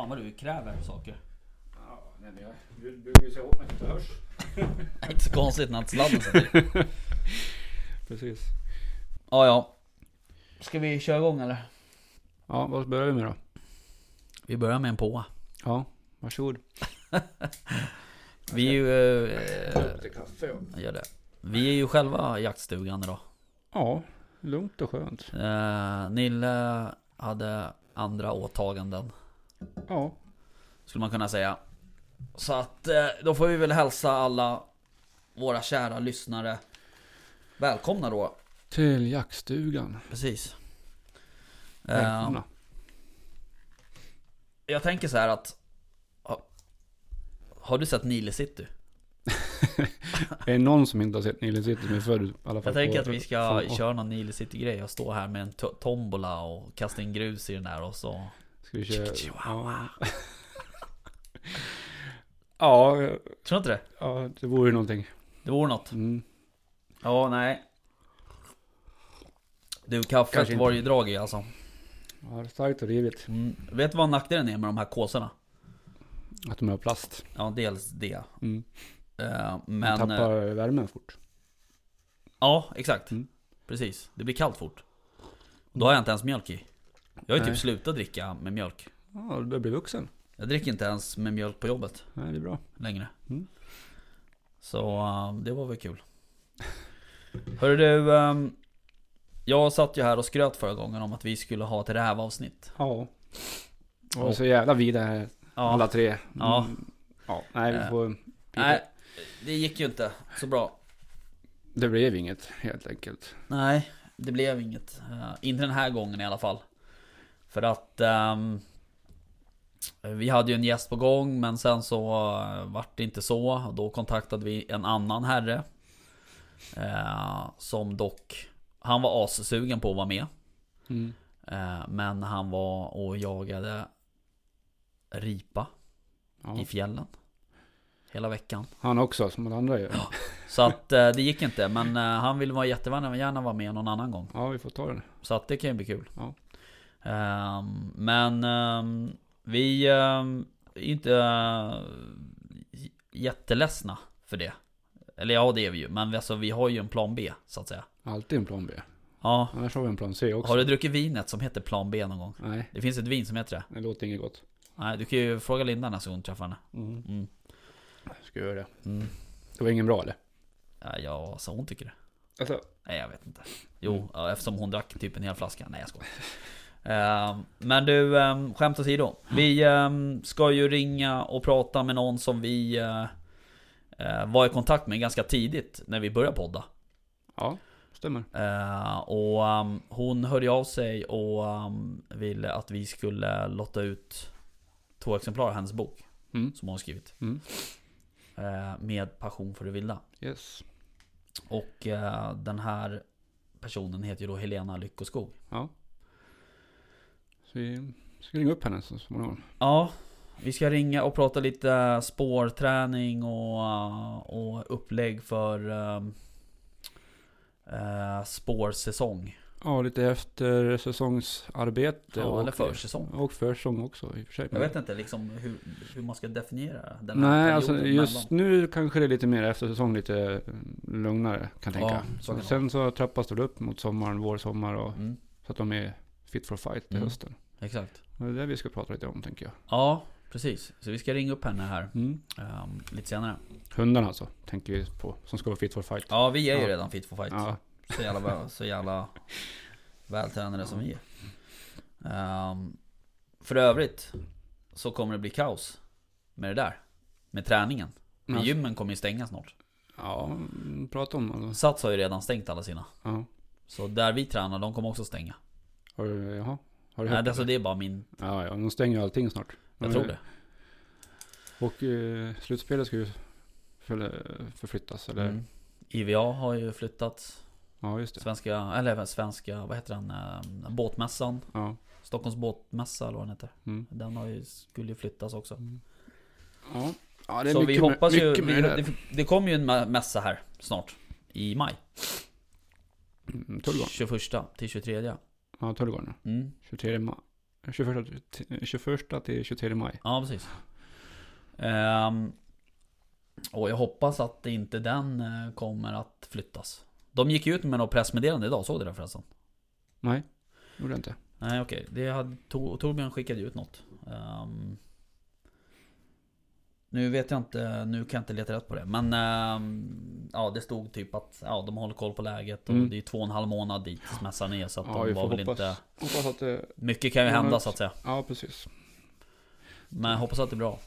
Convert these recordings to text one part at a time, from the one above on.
Fan vad du kräver saker. Ja, nej men jag du bygger ju sig ihop med att det inte hörs. Inte så konstigt när inte sladden sitter. Precis. Ja, ja. Ska vi köra igång eller? Ja, vad börjar vi med då? Vi börjar med en påa. Ja, varsågod. Vi är ju... Eh, kaffe gör det. Vi är ju själva i jaktstugan idag. Ja, lugnt och skönt. Eh, Nille hade andra åtaganden. Ja, Skulle man kunna säga. Så att eh, då får vi väl hälsa alla våra kära lyssnare välkomna då. till jaktstugan. Precis. Eh, Välkomna. jag tänker så här att... ha- Har du sett Nile City? Är det någon som inte har sett Nile City som är född i alla fall Jag tänker att vi ska köra någon Nile City grej och stå här med en to- tombola och kasta in grus i den där och så... Ska vi köra... Chihuahua. Ja. Tror du inte det? ja, det vore ju någonting. Det vore något. Mm. Ja, nej. Du, kaffet Kanske var ju drag i alltså. Ja, det är starkt och rivigt. Mm. Vet du vad nackdelen är med de här kåsorna? Att de är av plast. Ja, dels det. Mm. Eh, Men, eh, tappar värmen fort. Ja, exakt. Mm. Precis. Det blir kallt fort. Då har jag inte ens mjölk i. Jag har ju Nej. typ slutat dricka med mjölk. Ja, du börjar bli vuxen. Jag dricker inte ens med mjölk på jobbet Nej, det är bra. längre. Mm. Så eh, det var väl kul. Hörru du, ehm, jag satt ju här och skröt förra gången om att vi skulle ha ett rävavsnitt. Ja. Och så jävla vida här, Ja, alla tre. Mm. Ja. Ja, nej vi Eh. får... nej, det gick ju inte så bra. Det blev inget, helt enkelt. Nej, det blev inget. Eh, inte den här gången i alla fall. För att ehm, vi hade ju en gäst på gång men sen så uh, vart det inte så. Då kontaktade vi en annan herre. eh, som dock, han var assugen på att vara med. Mm. Eh, men han var och jagade ripa Ja. i fjällen. Hela veckan. Han också, som alla andra gör. Så att eh, det gick inte. Men eh, han ville vara jättegärna gärna vara med någon annan gång. Ja, vi får ta den. Så att det kan ju bli kul. Ja. Ehm, men ehm, vi ehm, är inte uh, jätteledsna för det. Eller ja, det är vi ju. Men alltså, vi har ju en plan B, så att säga. Alltid en plan B. Ja. Annars har vi en plan C också. Har du druckit vinet som heter plan B någon gång? Nej, Det finns ett vin som heter det. det låter inget gott. Nej, du kan ju fråga Linda nästa gång du träffar henne. Mm. Mm. Ska jag göra det. Mm. Det var ingen bra eller? Ja, ja, så hon tycker det. Alltså, Nej, jag vet inte. Jo, ja, eftersom hon drack typ en hel flaska. Nej, jag skojar. Ehm, men du, um, skämt åsido. Vi ehm, ska ju ringa och prata med någon som vi eh, eh, var i kontakt med ganska tidigt när vi började podda. ja, stämmer. Och ehm, hon hörde av sig och ville att vi skulle lotta ut två exemplar av hennes bok. Mm. Som hon har skrivit. Mm. Med passion för det vilda. Yes. Och eh, den här personen heter ju då Helena Lyckoskog. Ja. Så vi ska ringa upp henne så småningom. Ja, vi ska ringa och prata lite spårträning och, och upplägg för uh, spårsäsong. Ja, lite efter säsongsarbete. Ja, och, eller försäsong. Och försäsong också i och för sig. Jag vet inte liksom hur, hur man ska definiera den här Nej, alltså just mellan. nu kanske det är lite mer efter säsong, lite lugnare kan jag Ja, tänka. så kan Sen så trappas det upp mot sommaren, vår, sommar och Mm, så att de är fit for fight till Mm. hösten. Exakt. Det är det vi ska prata lite om tänker jag. Ja, precis. Så vi ska ringa upp henne här Mm. ehm, lite senare. Hundarna alltså, tänker vi på, som ska vara fit for fight. Ja, vi är ju Ja. redan fit for fight. Ja, Så jävla, så jävla vältränade som vi är. Ehm, för övrigt så kommer det bli kaos med det där. Med träningen. Men- gymmen kommer ju stänga snart. ja prata om alltså. Sats har ju redan stängt alla sina. Ja. Så där vi tränar, de kommer också stänga. Jaha? Har du Nej, hört alltså, det är bara min... Ja, ja, de stänger ju allting snart. Jag Men- tror det. Och eh, slutspelet ska ju för, förflyttas, eller? Mm. IVA har ju flyttat. Ja, just det. Svenska, eller svenska, vad heter den? Ehm, båtmässan. Ja. Stockholms båtmässa eller vad den heter. Mm. Den har ju, skulle ju flyttas också. Ja. ja, det är Så mycket vi hoppas ju, mycket vi, det det, kommer ju en mä- mässa här snart. I maj. Mm, Tullgarn. 21 till 23. Ja, Tullgarn. ja. Mm. 23 maj. 21, till- 21 till 23 maj. Ja, precis. Ehm, och jag hoppas att inte den eh, kommer att flyttas. De gick ut med något pressmeddelande idag, såg du det förresten? Nej, gjorde jag inte. Nej okej, det hade Tor- Torbjörn skickade ut något. Ehm, nu vet jag inte, nu kan jag inte leta rätt på det. Men ehm, ja, det stod typ att ja, de håller koll på läget och Mm. det är två och en halv månad dit mässan är. Så att Ja, de var får väl hoppas. inte... Hoppas att det... Mycket kan ju Ja, hända så att säga. Ja, precis. Men jag hoppas att det är bra.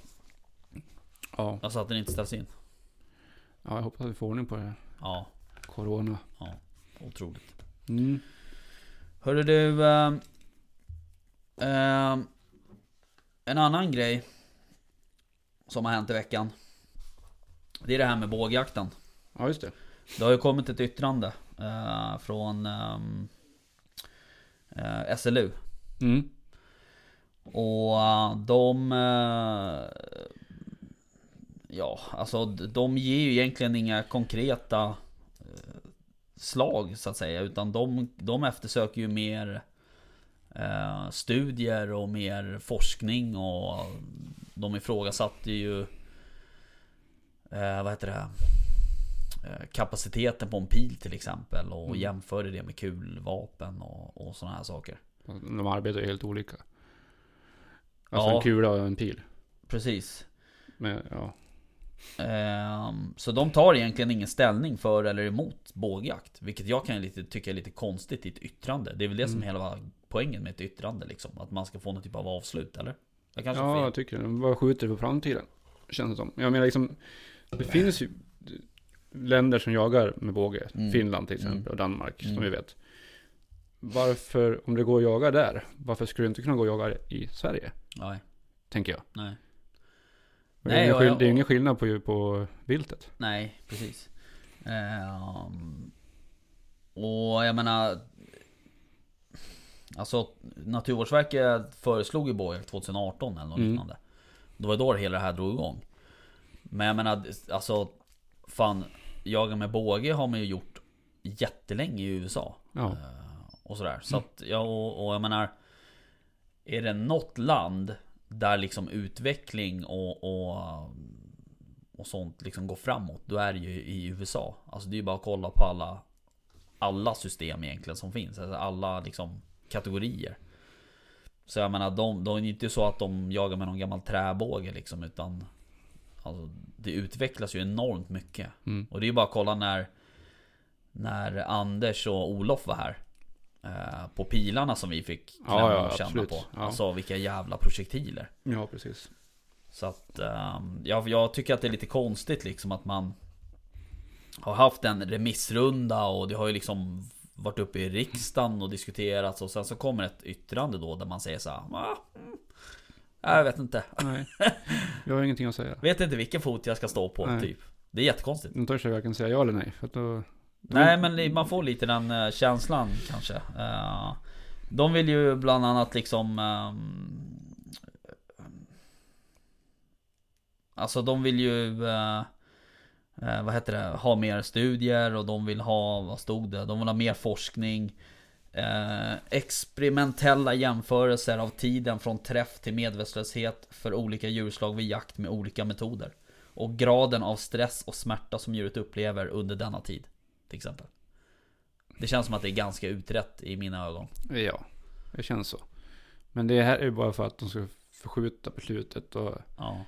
Ja, Alltså att den inte ställs in. ja jag hoppas att vi får ordning på det. Ja, Corona. otroligt. Mm. Hörru du... ehm, ehm, en annan grej som har hänt i veckan. Det är det här med bågjakten. Ja, just det. Det har ju kommit ett yttrande eh, från ehm, eh, SLU. Mm. Och eh, de... eh, ja, alltså de ger ju egentligen inga konkreta eh, slag så att säga. Utan de, de eftersöker ju mer eh, studier och mer forskning och de ifrågasatte ju eh, vad heter det? Eh, Kapaciteten på en pil till exempel och Mm. jämförde det med kulvapen och, och sådana här saker. De arbetar ju helt olika. Alltså Ja. en kula och en pil. Precis. Men, ja. Ehm, så de tar egentligen ingen ställning för eller emot bågjakt. Vilket jag kan lite, tycka är lite konstigt i ett yttrande. Det är väl det som är Mm. hela poängen med ett yttrande liksom. Att man ska få någon typ av avslut eller? Jag kanske ja, fel. jag tycker det. De bara skjuter på framtiden. Känns det som. Jag menar liksom. Det finns ju länder som jagar med båge. Mm. Finland till exempel Mm. och Danmark Mm. som vi vet. Varför, om det går att jaga där, varför skulle det inte kunna gå att jaga i Sverige? Nej, Tänker jag. nej, Det Nej, är ingen, och skill- det är ingen skillnad på, på viltet. nej, precis. Ehm, och jag menar... Alltså Naturvårdsverket föreslog ju bågjakt 2018 eller något Mm. liknande. Det var då hela det här drog igång. Men jag menar, alltså... Fan, jaga med båge har man ju gjort jättelänge i USA. Ja. Eh, Och sådär. Så att, ja, och, och jag menar... Är det något land där liksom utveckling och, och, och sånt liksom går framåt, då är det ju i USA. Alltså det är ju bara att kolla på alla, alla system egentligen som finns. Alltså alla liksom kategorier. Så jag menar, de, de är ju inte så att de jagar med någon gammal träbåge liksom, utan alltså, det utvecklas ju enormt mycket. Mm. Och det är ju bara att kolla när När Anders och Olof var här eh, På pilarna som vi fick klämma Ja, ja, och känna absolut. på Ja. Alltså vilka jävla projektiler ja, precis. Så att ehm, jag, jag tycker att det är lite konstigt liksom att man Har haft en remissrunda och det har ju liksom Varit uppe i riksdagen och diskuterats och sen så kommer ett yttrande då där man säger så här, "Ah, mm, Jag vet inte Nej, jag har ingenting att säga. Vet inte vilken fot jag ska stå på Nej. typ Det är jättekonstigt De törs jag varken säga ja eller nej. För att då, Nej men man får lite den eh, känslan kanske Eh, De vill ju bland annat liksom ehm, Alltså de vill ju eh, Vad heter det? Ha mer studier och de vill ha, vad stod det? De vill ha mer forskning eh, Experimentella jämförelser av tiden från träff till medvetslöshet för olika djurslag vid jakt med olika metoder Och graden av stress och smärta som djuret upplever under denna tid Till exempel Det känns som att det är ganska utrett i mina ögon ja, det känns så. Men det här är ju bara för att de ska förskjuta beslutet och Ja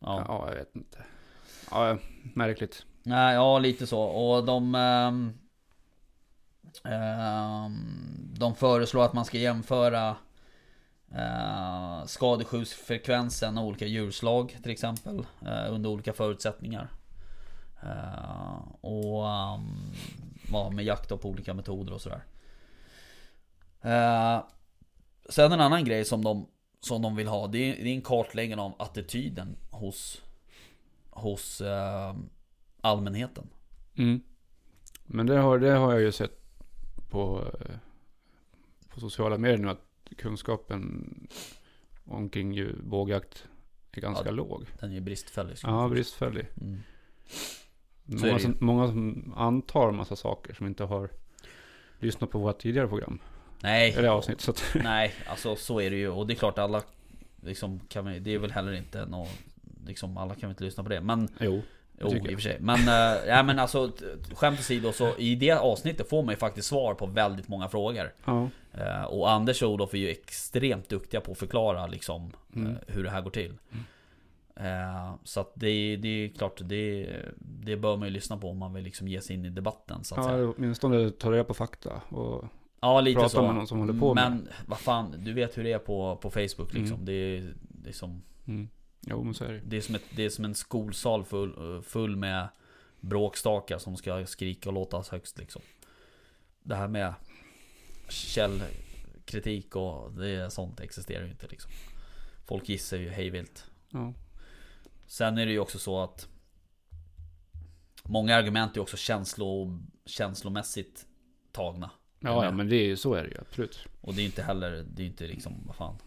ja, Ja, jag vet inte. Ja, märkligt. Nej, ja lite så. Och de ehm, ehm, De föreslår att man ska jämföra eh, Skadeskjutsfrekvensen av olika djurslag till exempel eh, Under olika förutsättningar. Eh, Och um, ja, med jakt på olika metoder och sådär. Eh, Sen en annan grej som de Som de vill ha det är, det är en kartläggning av attityden hos Hos eh, allmänheten Mm. Men det har, det har jag ju sett på, eh, på sociala medier nu att kunskapen omkring ju bågjakt är ganska Ja. låg. Den är ju bristfällig Ja, bristfällig. mm. Många som, många som antar massa saker som inte har lyssnat på våra tidigare program. Nej, Eller avsnitt. Så att, nej, alltså så är det ju. Och det är klart alla liksom kan vi, Det är väl heller inte något Liksom alla kan väl inte lyssna på det. Men jo. Jo, i och för sig. Men, äh, ja, men alltså skämt åsido så i det avsnittet får man ju faktiskt svar på väldigt många frågor. Ja. Eh, och Anders och Olof är ju extremt duktiga på att förklara liksom Mm. eh, hur det här går till. Eh, så att det, det är klart, det, det bör man ju lyssna på om man vill liksom ge sig in i debatten så att säga. Ja, åtminstone ta reda på fakta. Och, Ja, lite prata så. med någon som håller på med Men vad fan, du vet hur det är på, på Facebook liksom. Mm. Det, är, det, är som, mm. Jo, men så är det. det, är som ett, det är som en skolsal full, full med bråkstakar som ska skrika och låtas högst liksom. Det här med källkritik och det, sånt existerar ju inte liksom. Folk gissar ju hejvilt. Ja. Sen är det ju också så att Många argument är också känslo, känslomässigt tagna. Ja, ja, men det är, så är det ju absolut. Och det är inte heller, det är inte liksom, vad fan.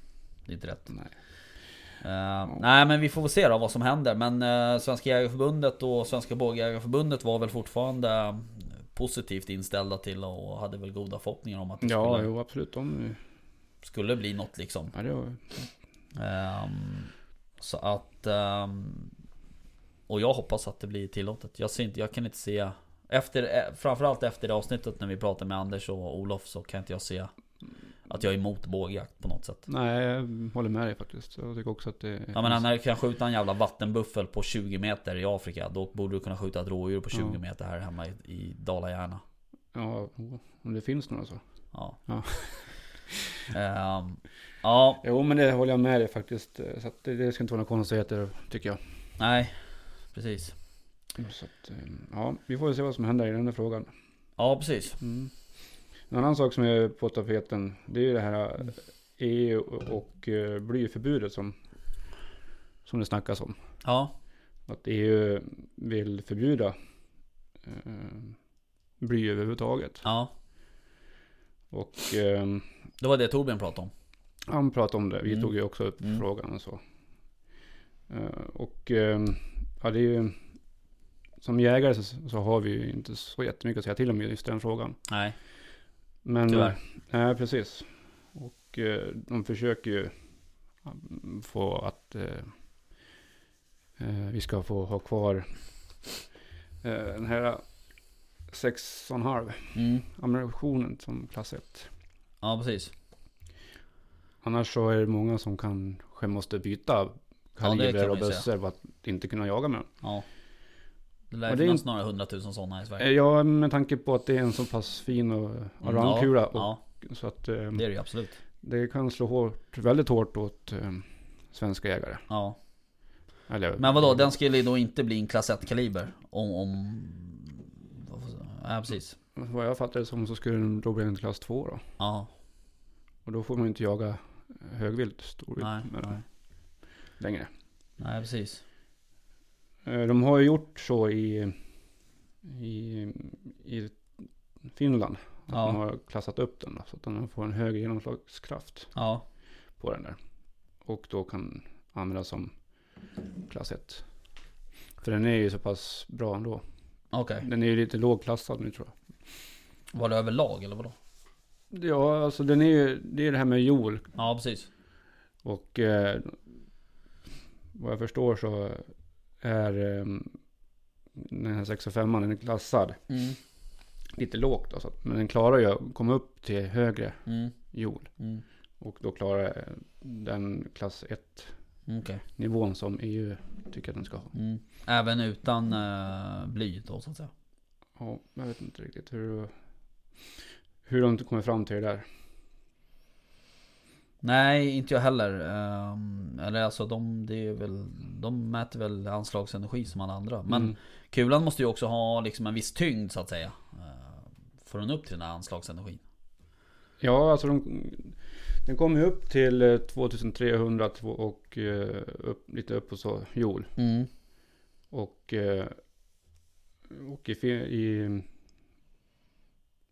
Det är inte rätt. Nej. Eh, nej men vi får väl se då vad som händer. Men uh, Svenska Jägareförbundet och Svenska Bågjägareförbundet var väl fortfarande positivt inställda till och hade väl goda förhoppningar om att det Ja, skulle, jo, absolut. De, skulle bli något liksom. ja, det var, Ehm, så att... ehm, och jag hoppas att det blir tillåtet. Jag, ser inte, jag kan inte se... Efter, eh, framförallt efter det avsnittet när vi pratade med Anders och Olof så kan inte jag se att jag är emot bågjakt på något sätt. nej, jag håller med dig faktiskt. Jag tycker också att det... Jag menar när du kan skjuta en jävla vattenbuffel på 20 meter i Afrika Då borde du kunna skjuta ett rådjur på 20 Ja. meter här hemma i, i Dala-Järna Ja, om det finns några så. Ja, Ja. Ehm, Ja, Jo, men det håller jag med dig faktiskt. Så att det, det ska inte vara några konstigheter, tycker jag. nej Precis Så att, eh, ja, vi får se vad som händer i den här frågan. Ja precis Mm. En annan sak som är på tapeten, det är ju det här eh, EU och eh, blyförbudet som, som det snackas om. Ja, Att EU vill förbjuda eh, bly överhuvudtaget. ja Och eh, Det var det Torbjörn pratade om han pratade om det. Vi Mm. tog ju också upp Mm. frågan och så. Eh, och eh, ja, det är ju... Som jägare så, så har vi ju inte så jättemycket att säga till om just den frågan. Nej, Men, Tyvärr. Nej, precis. Och eh, de försöker ju eh, få att eh, eh, vi ska få ha kvar eh, den här 6,5 mm. ammunitionen som klass 1. Ja precis Annars så är det många som kanske måste byta Ja, kalibrer kan och bössor för att inte kunna jaga med dem. Ja Det lär finnas inte- några hundratusen sådana i Sverige Eh, Ja, med tanke på att det är en så pass fin och aroundkula. ja, och ja, Så att eh, det är det ju absolut det kan slå hårt, väldigt hårt åt eh, svenska jägare. Ja Eller, Men vadå, den skulle då inte bli en klass 1 kaliber? Om... om... Ja precis Vad jag fattar det som så skulle den då bli en klass 2 då. Ja, Och då får man ju inte jaga högvilt, storvilt nej, med nej. längre. nej precis De har ju gjort så i, i, i Finland. Att Ja. de har klassat upp den då, så att den får en högre genomslagskraft Ja, på den där. Och då kan användas som klass 1. För den är ju så pass bra ändå. okej Den är ju lite lågklassad nu tror jag. Var det överlag eller vadå? Ja, alltså den är ju, det är det här med jol. Ja precis Och eh, vad jag förstår så är eh, den här 6 och 5 den är klassad mm. lite lågt. Då, så att, men den klarar ju att komma upp till högre Mm. jol. Mm. Och då klarar eh, den klass 1 Okej nivån som EU tycker att den ska ha. mm. Även utan uh, bly då så att säga Ja, jag vet inte riktigt hur, hur de kommer fram till det där. Nej, inte jag heller. Ehm, eller alltså de, det är väl, de mäter väl anslagsenergi som alla andra. Men Mm. kulan måste ju också ha liksom en viss tyngd så att säga. Uh, för den upp till den här anslagsenergin. Ja, alltså de, den kommer ju upp till eh, 2300 två- och eh, upp, lite upp och så jol. Mm. Och, eh, och i, i,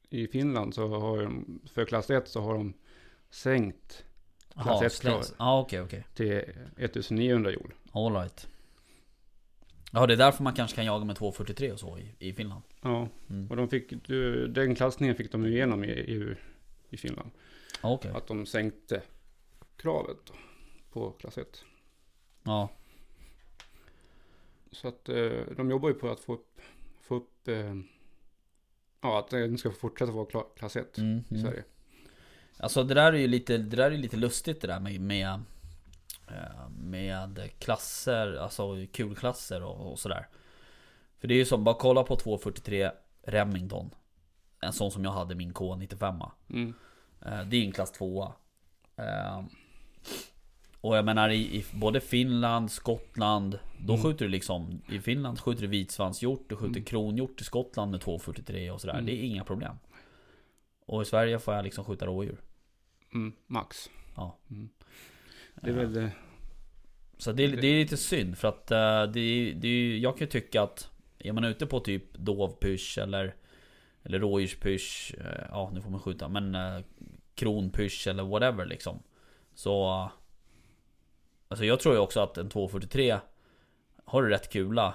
i Finland så har de, för klass 1 så har de sänkt Klass Jaha, ett släpps. klar. Ja okej okej. till 1900 jol. Alright. Ja det är därför man kanske kan jaga med 243 och så i, i Finland. Ja, Mm. och de fick, den klassningen fick de igenom i, i, i Finland. Okej. Att de sänkte kravet då, på klass 1. Ja. Så att eh, de jobbar ju på att få upp, få upp eh, ja, att den ska fortsätta vara kla- klass 1 Mm, i mm. Alltså det där är ju lite, det där är lite lustigt det där med, med, eh, med klasser, alltså kulklasser och, och sådär. För det är ju som, bara kolla på 243 Remington. En sån som jag hade min K95. Mm. Eh, Det är en klass 2 eh, Och jag menar i, i både Finland, Skottland Då Mm. skjuter du liksom I Finland skjuter du vitsvanshjort, du skjuter Mm. kronhjort i Skottland med 243 och sådär Mm. Det är inga problem Och i Sverige får jag liksom skjuta rådjur Mm, max. Ja. Mm. Det är Eh, väl det. Så det, det är lite synd för att eh, det, det, jag kan ju tycka att Är man ute på typ dovpysch eller Eller rådjurspysch eh, Ja nu får man skjuta men eh, Kronpysch eller whatever liksom Så eh, Alltså jag tror ju också att en 243 Har du rätt kula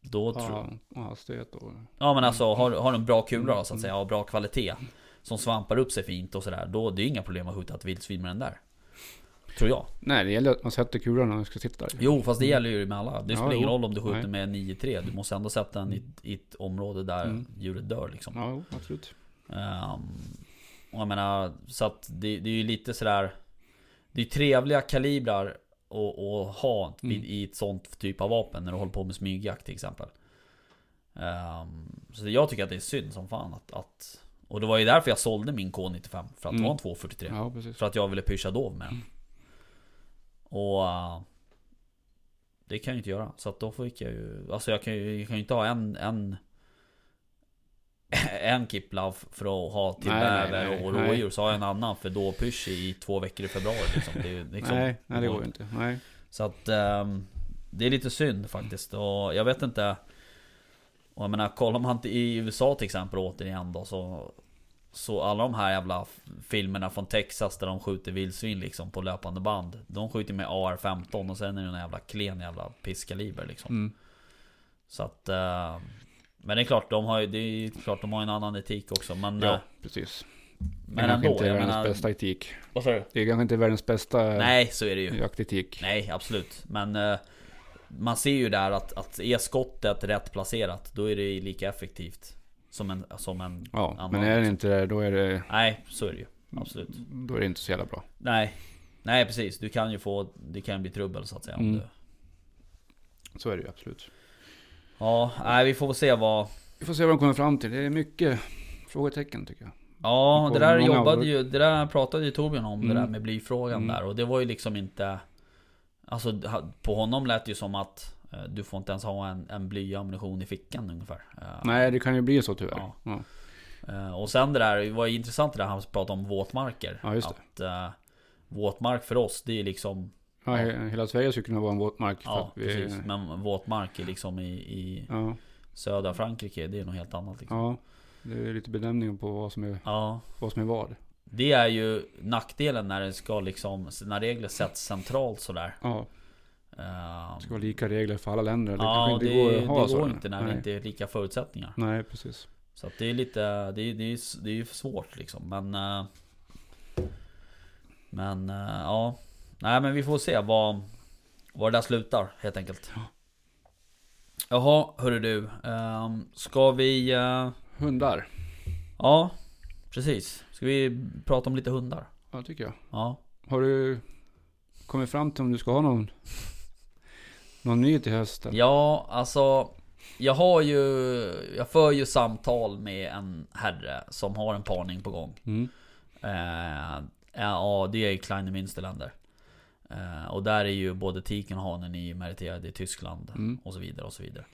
Då tror Ja, hastighet och... Ja men alltså har, har du en bra kula då så att Mm. säga och bra kvalitet Som svampar upp sig fint och sådär Då det är inga problem att skjuta ett vildsvin med den där Tror jag Nej, det gäller att man sätter kulan när man ska sitta där. Jo fast det gäller ju med alla. Det Ja, spelar ingen roll om du skjuter Nej. med 9-3. Du måste ändå sätta den i, ett- i ett område där Mm. djuret dör liksom. Ja, absolut. Ehm, och jag menar, så att det, det är ju lite sådär Det är trevliga kalibrar att, att ha Mm. i ett sånt typ av vapen när du håller på med smygjakt till exempel. Ehm, så jag tycker att det är synd som fan att, att Och det var ju därför jag sålde min K95 För att det Mm. var en 243 Ja, precis. För att jag ville pyscha dov med den Och uh, Det kan jag ju inte göra Så att då fick jag ju Alltså jag kan ju, jag kan ju inte ha en en En kipplav för att ha till bäver och rådjur Så har jag en annan för dovpysch i två veckor i februari liksom. Det liksom, nej, nej, det går ju inte. Nej. Så att ehm, Det är lite synd faktiskt och jag vet inte Och jag menar kollar man inte i USA till exempel återigen då så Så alla de här jävla filmerna från Texas där de skjuter vildsvin liksom på löpande band De skjuter med AR-15 och sen är det en jävla klen jävla pisskaliber liksom Mm. Så att eh, Men det är klart de har ju, det är klart de har en annan etik också men Ja, eh, precis. Men det kanske ändå, inte är jag världens menar bästa etik. Vad sa du? Det är kanske inte världens bästa Nej så är det ju jaktetik. Nej, absolut. Men eh, man ser ju där att, att är skottet rätt placerat, då är det lika effektivt. Som en, som en Ja, annan. men är det inte det, då är det, Nej, så är det ju. Absolut. då är det inte så jävla bra. Nej. Nej, precis. Du kan ju få, det kan bli trubbel så att säga. Om Mm. du... Så är det ju absolut. Ja, nej vi får se vad... Vi får se vad de kommer fram till. Det är mycket frågetecken tycker jag. Ja, det där jobbade ju, det där pratade ju Torbjörn om, det Mm. där med blyfrågan Mm. där. Och det var ju liksom inte... Alltså på honom lät det ju som att eh, du får inte ens ha en, en blyammunition i fickan ungefär. Eh, Nej, det kan ju bli så tyvärr. Ja. Ja. Eh, Och sen det där, det var ju intressant det där han pratade om våtmarker. Ja, just Att eh, våtmark för oss, det är liksom... Ja, he- hela Sverige skulle kunna vara en våtmark. Ja, vi, precis. Men våtmark är liksom i, i Ja, södra Frankrike, det är något helt annat liksom. ja. Det är lite benämning på vad som är, Ja. vad som är vad. Det är ju nackdelen när det ska liksom, när regler sätts centralt sådär. Ja, Eh, det ska vara lika regler för alla länder. Det ja, kanske det, inte går det går inte när Nej. det inte är lika förutsättningar. Nej, precis. Så att det är lite, det är, det är, det är ju svårt liksom. Men... eh, Men eh, ja. Nej men vi får se vad, vad det där slutar helt enkelt. Jaha, hörru du. ehm, ska vi... eh, Hundar. ja, precis. Ska vi prata om lite hundar? Ja, tycker jag. Ja. Har du kommit fram till om du ska ha någon, någon ny till hösten? Ja, alltså. Jag har ju... Jag för ju samtal med en herre som har en parning på gång. Mm. Eh, ja, det är Kleine Münsterländer. Eh, och där är ju både tiken och hanen ju meriterade i Tyskland. Mm. Och så vidare och så vidare.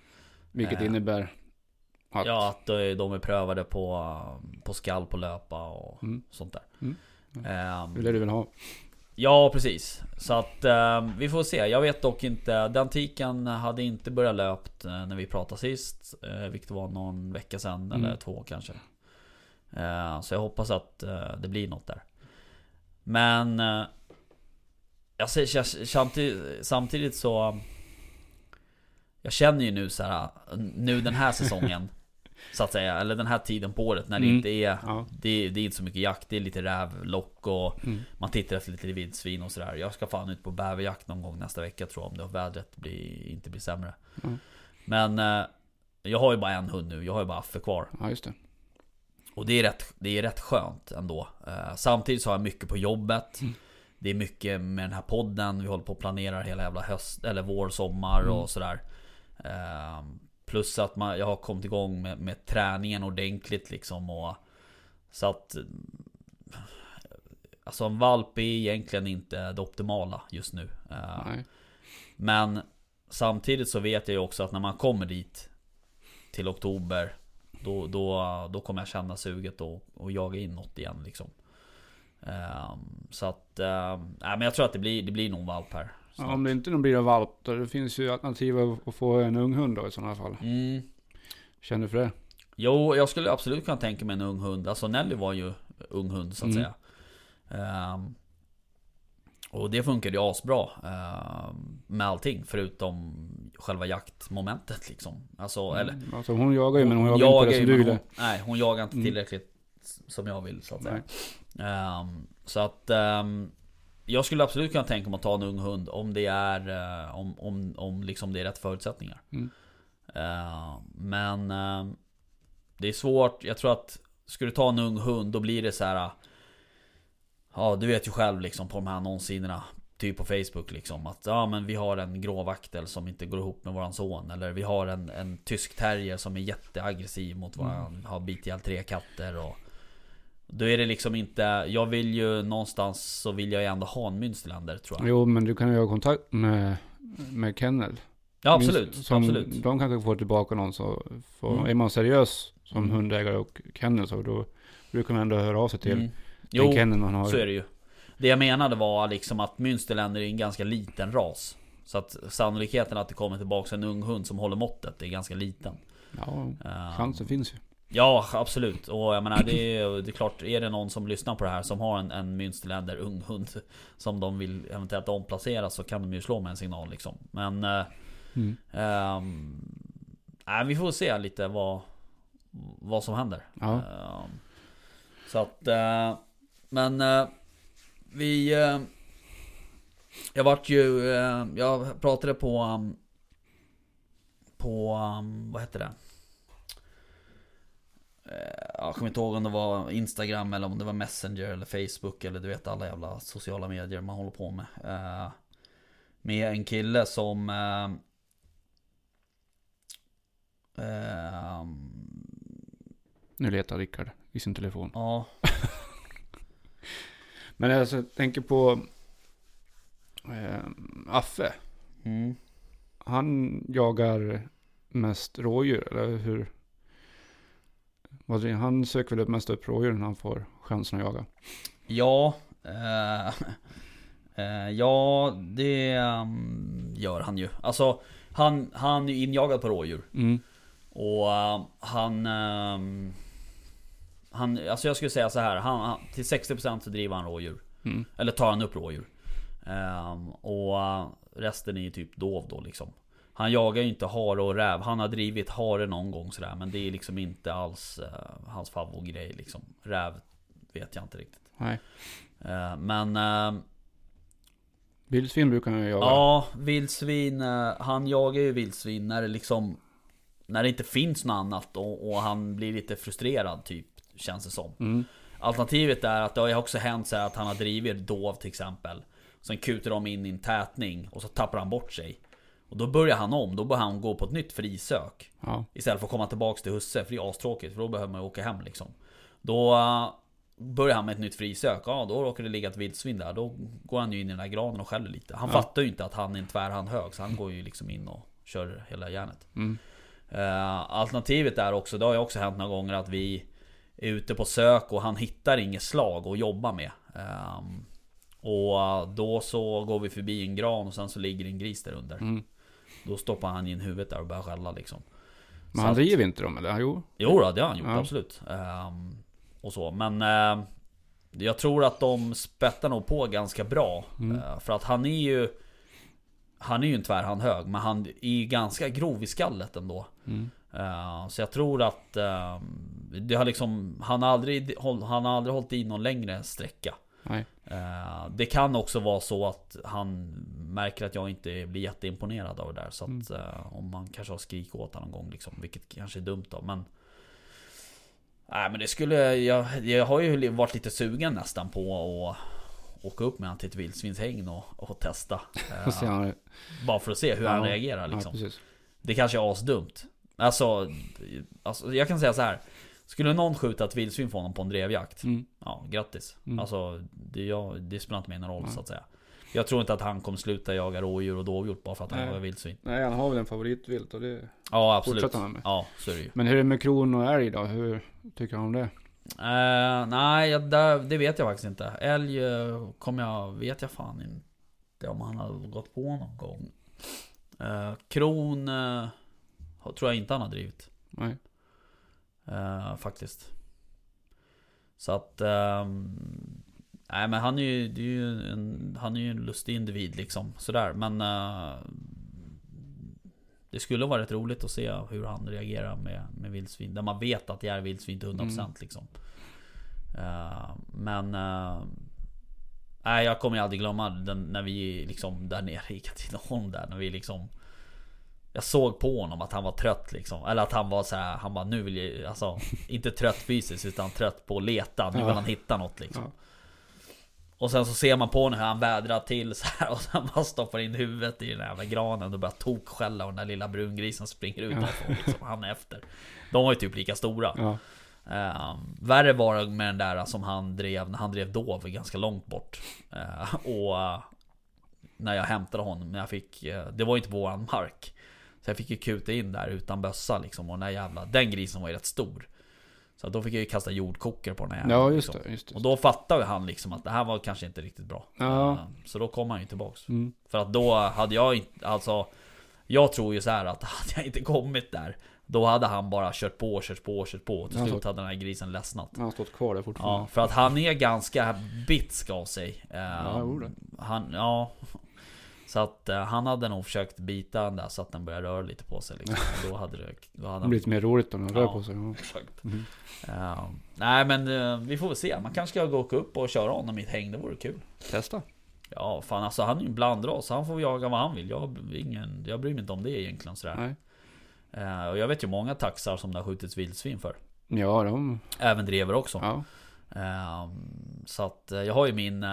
Vilket Eh. innebär att... Ja, att de de är prövade på, på skall på löpa och Mm. sånt där. Mm. Ehm, Det det du vill ha. ja, precis. Så att ehm, vi får se. Jag vet dock inte. Den tiken hade inte börjat löpt eh, när vi pratade sist. Eh, vilket var någon vecka sedan Mm. eller två kanske. Eh, så jag hoppas att eh, det blir något där. Men... Eh, jag jag- samtidigt, samtidigt så... Jag känner ju nu så här, nu den här säsongen Så att säga, eller den här tiden på året när det Mm. inte är Ja. det, det är inte så mycket jakt, det är lite rävlock och Mm. man tittar efter lite vildsvin och sådär. Jag ska fan ut på bäverjakt någon gång nästa vecka tror jag om det vädret blir, inte blir sämre. Mm. Men eh, jag har ju bara en hund nu, jag har ju bara Affe kvar. ja, just det. Och det är rätt, det är rätt skönt ändå. Eh, samtidigt så har jag mycket på jobbet. Mm. Det är mycket med den här podden, vi håller på och planerar hela jävla höst, eller vår, sommar Mm. och sådär. Eh, plus att man, jag har kommit igång med, med träningen ordentligt liksom och Så att eh, Alltså en valp är egentligen inte det optimala just nu. Eh, Nej. men samtidigt så vet jag ju också att när man kommer dit Till oktober Då, då, då kommer jag känna suget och, och jaga in något igen liksom Ehm, Så att, nej men jag tror att det blir, det blir nog en valp här Ja, om det inte blir en valp, då det finns ju alternativ att- få en ung hund då i sådana fall. mm. Känner du för det? Jo, jag skulle absolut kunna tänka mig en ung hund Alltså Nelly var ju ung hund så att Mm. säga Ehm, Och det funkade ju asbra ehm, Med allting förutom själva jaktmomentet liksom Alltså, eller Mm. Alltså hon jagar ju men hon jagar, inte det som du ville. Nej, hon jagar inte Mm. tillräckligt som jag vill så att säga. Ehm, så att jag skulle absolut kunna tänka mig att ta en ung hund om det är eh, om, om, om liksom det är rätt förutsättningar. Mm. Ehm, men ehm, det är svårt. Jag tror att ska du ta en ung hund då blir det så här. Ja, du vet ju själv liksom på de här annonssidorna Typ på Facebook liksom att ja men vi har en gråvaktel som inte går ihop med våran son Eller vi har en, en tysk terrier som är jätteaggressiv mot våran Har bitit ihjäl tre katter och Då är det liksom inte Jag vill ju någonstans så vill jag ju ändå ha en Münsterländer tror jag Jo, men du kan ju ha kontakt med, med Kennel. Ja absolut, Minst- som absolut De kanske får tillbaka någon så får, Mm. är man seriös som Mm. hundägare och kennel så då brukar man ändå höra av sig till mm. Jo, kennel man har. så är det ju Det jag menade var liksom att Münsterländer är en ganska liten ras Så att sannolikheten att det kommer tillbaka en ung hund som håller måttet är ganska liten Ja, Ehm, chansen finns ju. Ja, absolut. Och jag menar, det är, det är klart, är det någon som lyssnar på det här som har en, en Münsterländer ung hund som de vill eventuellt omplacera så kan de ju slå med en signal liksom. Men... Eh, Mm. ehm, nej, vi får se lite vad, vad som händer. Ja. Ehm, så att... Eh, men... Eh, vi... Eh, jag vart ju... Eh, jag pratade på... Um, på... Um, vad heter det? Eh, Jag kommer inte ihåg om det var Instagram eller om det var Messenger eller Facebook eller du vet alla jävla sociala medier man håller på med. Eh, Med en kille som... eh, eh, Nu letar Rickard i sin telefon. Ja, Men alltså, jag tänker på eh, Affe. mm. Han jagar mest rådjur, eller hur? Han söker väl upp mest upp rådjur när han får chansen att jaga. Ja, eh, eh, ja det ehm, gör han ju. Alltså han, han är ju injagad på rådjur. Mm. Och eh, han... ehm, han, alltså jag skulle säga så här, han, han, till 60% så driver han rådjur. Mm. Eller tar han upp rådjur. Ehm, och eh, resten är ju typ dov då liksom. Han jagar ju inte hare och räv. Han har drivit hare någon gång sådär. Men det är liksom inte alls eh, hans favoritgrej liksom. Räv vet jag inte riktigt. Nej. Eh, men eh, Vildsvin brukar han ju jaga. ja, vildsvin. han jagar ju vildsvin när det liksom... När det inte finns något annat och, och han blir lite frustrerad typ. Känns det som. Mm. Alternativet är att det har också hänt så att han har drivit dov till exempel. Sen kutar de in i en tätning och så tappar han bort sig. Och då börjar han om, då börjar han gå på ett nytt frisök. Ja. Istället för att komma tillbaks till husse, för det är astråkigt, för då behöver man ju åka hem liksom. Då uh, börjar han med ett nytt frisök, ja då råkar det ligga ett vildsvin där. Då går han ju in i den där granen och skäller lite. Han Ja. fattar ju inte att han är en tvärhand hög, så han går ju liksom in och kör hela järnet. Mm. Eh, alternativet är också, det har ju också hänt några gånger att vi är ute på sök och han hittar inget slag att jobba med. Ehm, och då så går vi förbi en gran och sen så ligger en gris där under. Mm. Då stoppar han in huvudet där och börjar skälla liksom. Men Så han att- river inte dem eller? Jo. Jo då, det har han gjort Ja. absolut. Ehm, och så, men ehm, jag tror att de spettar nog på ganska bra. Mm. Eh, för att han är ju... Han är ju en tvärhand hög, men han är ju ganska grov i skallet ändå. Mm. Eh, så jag tror att eh, det har liksom, han har aldrig, han har aldrig hållit i någon längre sträcka. Eh, det kan också vara så att han märker att jag inte blir jätteimponerad av det där. Så att eh, om man kanske har skrik åt honom någon gång liksom, vilket kanske är dumt då. Men Nej men det skulle, jag, jag har ju varit lite sugen nästan på att åka upp med honom till ett vildsvinshägn och, och testa. Eh, han, bara för att se hur han Ja, reagerar ja, liksom. precis. Det kanske är asdumt. Alltså, alltså, jag kan säga så här. Skulle någon skjuta ett vildsvin för honom på en drevjakt. Mm. Ja, grattis. Mm. Alltså, det, jag, det spelar inte mig någon roll Nej. så att säga. Jag tror inte att han kommer sluta jaga rådjur och dovhjort bara för att han Nej. jagar vildsvin. Nej, han har väl en favoritvilt och det Ja, absolut. fortsätter han med. Ja, så är det ju. Men hur är det med kron och älg då? Hur tycker han om det? Eh, nej, det, det vet jag faktiskt inte. Älg eh, kommer jag, vet jag fan inte om han har gått på någon gång. Eh, kron har- tror jag inte han har drivit. Nej. Eh, faktiskt. Så att... ehm, nej men han är ju, är ju en, han är ju en lustig individ liksom. Sådär. Men... eh, det skulle vara rätt roligt att se hur han reagerar med, med vildsvin. Där man vet att det är vildsvin till 100% Mm. liksom. Eh, men... eh, nej jag kommer aldrig glömma den, när vi liksom där nere i Katrineholm där. När vi liksom... Jag såg på honom att han var trött liksom. Eller att han var så här, han bara nu vill jag, alltså Inte trött fysiskt utan trött på att leta. Nu vill han hitta något liksom. Ja. Och sen så ser man på honom hur han vädrar till så här och sen bara stoppar in huvudet i den här jävla granen och börjar tokskälla och den där lilla brungrisen springer ut Ja. liksom. Han är efter. De var ju typ lika stora. Ja. Uh, värre var det med den där som han drev, när han drev dov ganska långt bort. Eh, och eh, när jag hämtade honom, när jag fick, eh, det var ju inte på våran mark. Så jag fick ju kuta in där utan bössa liksom. Och den jävla, den grisen var ju rätt stor. Så då fick jag ju kasta jordkokare på den här jäveln, ja, just liksom. det. Just det. Och då fattade han liksom att det här var kanske inte riktigt bra. Ja. Eh, Så då kom han ju tillbaks. Mm. För att då hade jag inte, alltså Jag tror ju så här att hade jag inte kommit där Då hade han bara kört på, kört på, kört på och till slut hade den här grisen ledsnat Han har stått kvar där fortfarande. Ja, för att han är ganska bitsk av sig Ja, det. Han, ja Så att eh, han hade nog försökt bita den där så att den började röra lite på sig liksom. Och Då hade det, då hade Det lite mer roligt då när han Ja. rör på sig. Ja. Exakt. Mhm. Eh, Nej men eh, vi får väl se, man kanske ska gå och upp och köra honom i ett häng, det vore kul Testa. Ja, fan alltså han är ju en blandras. Han får jaga vad han vill. Jag, ingen, jag bryr mig inte om det egentligen sådär. Nej. Eh, och jag vet ju många taxar som det har skjutits vildsvin för. Ja, de... Även drever också. Ja. Eh, så att eh, jag har ju min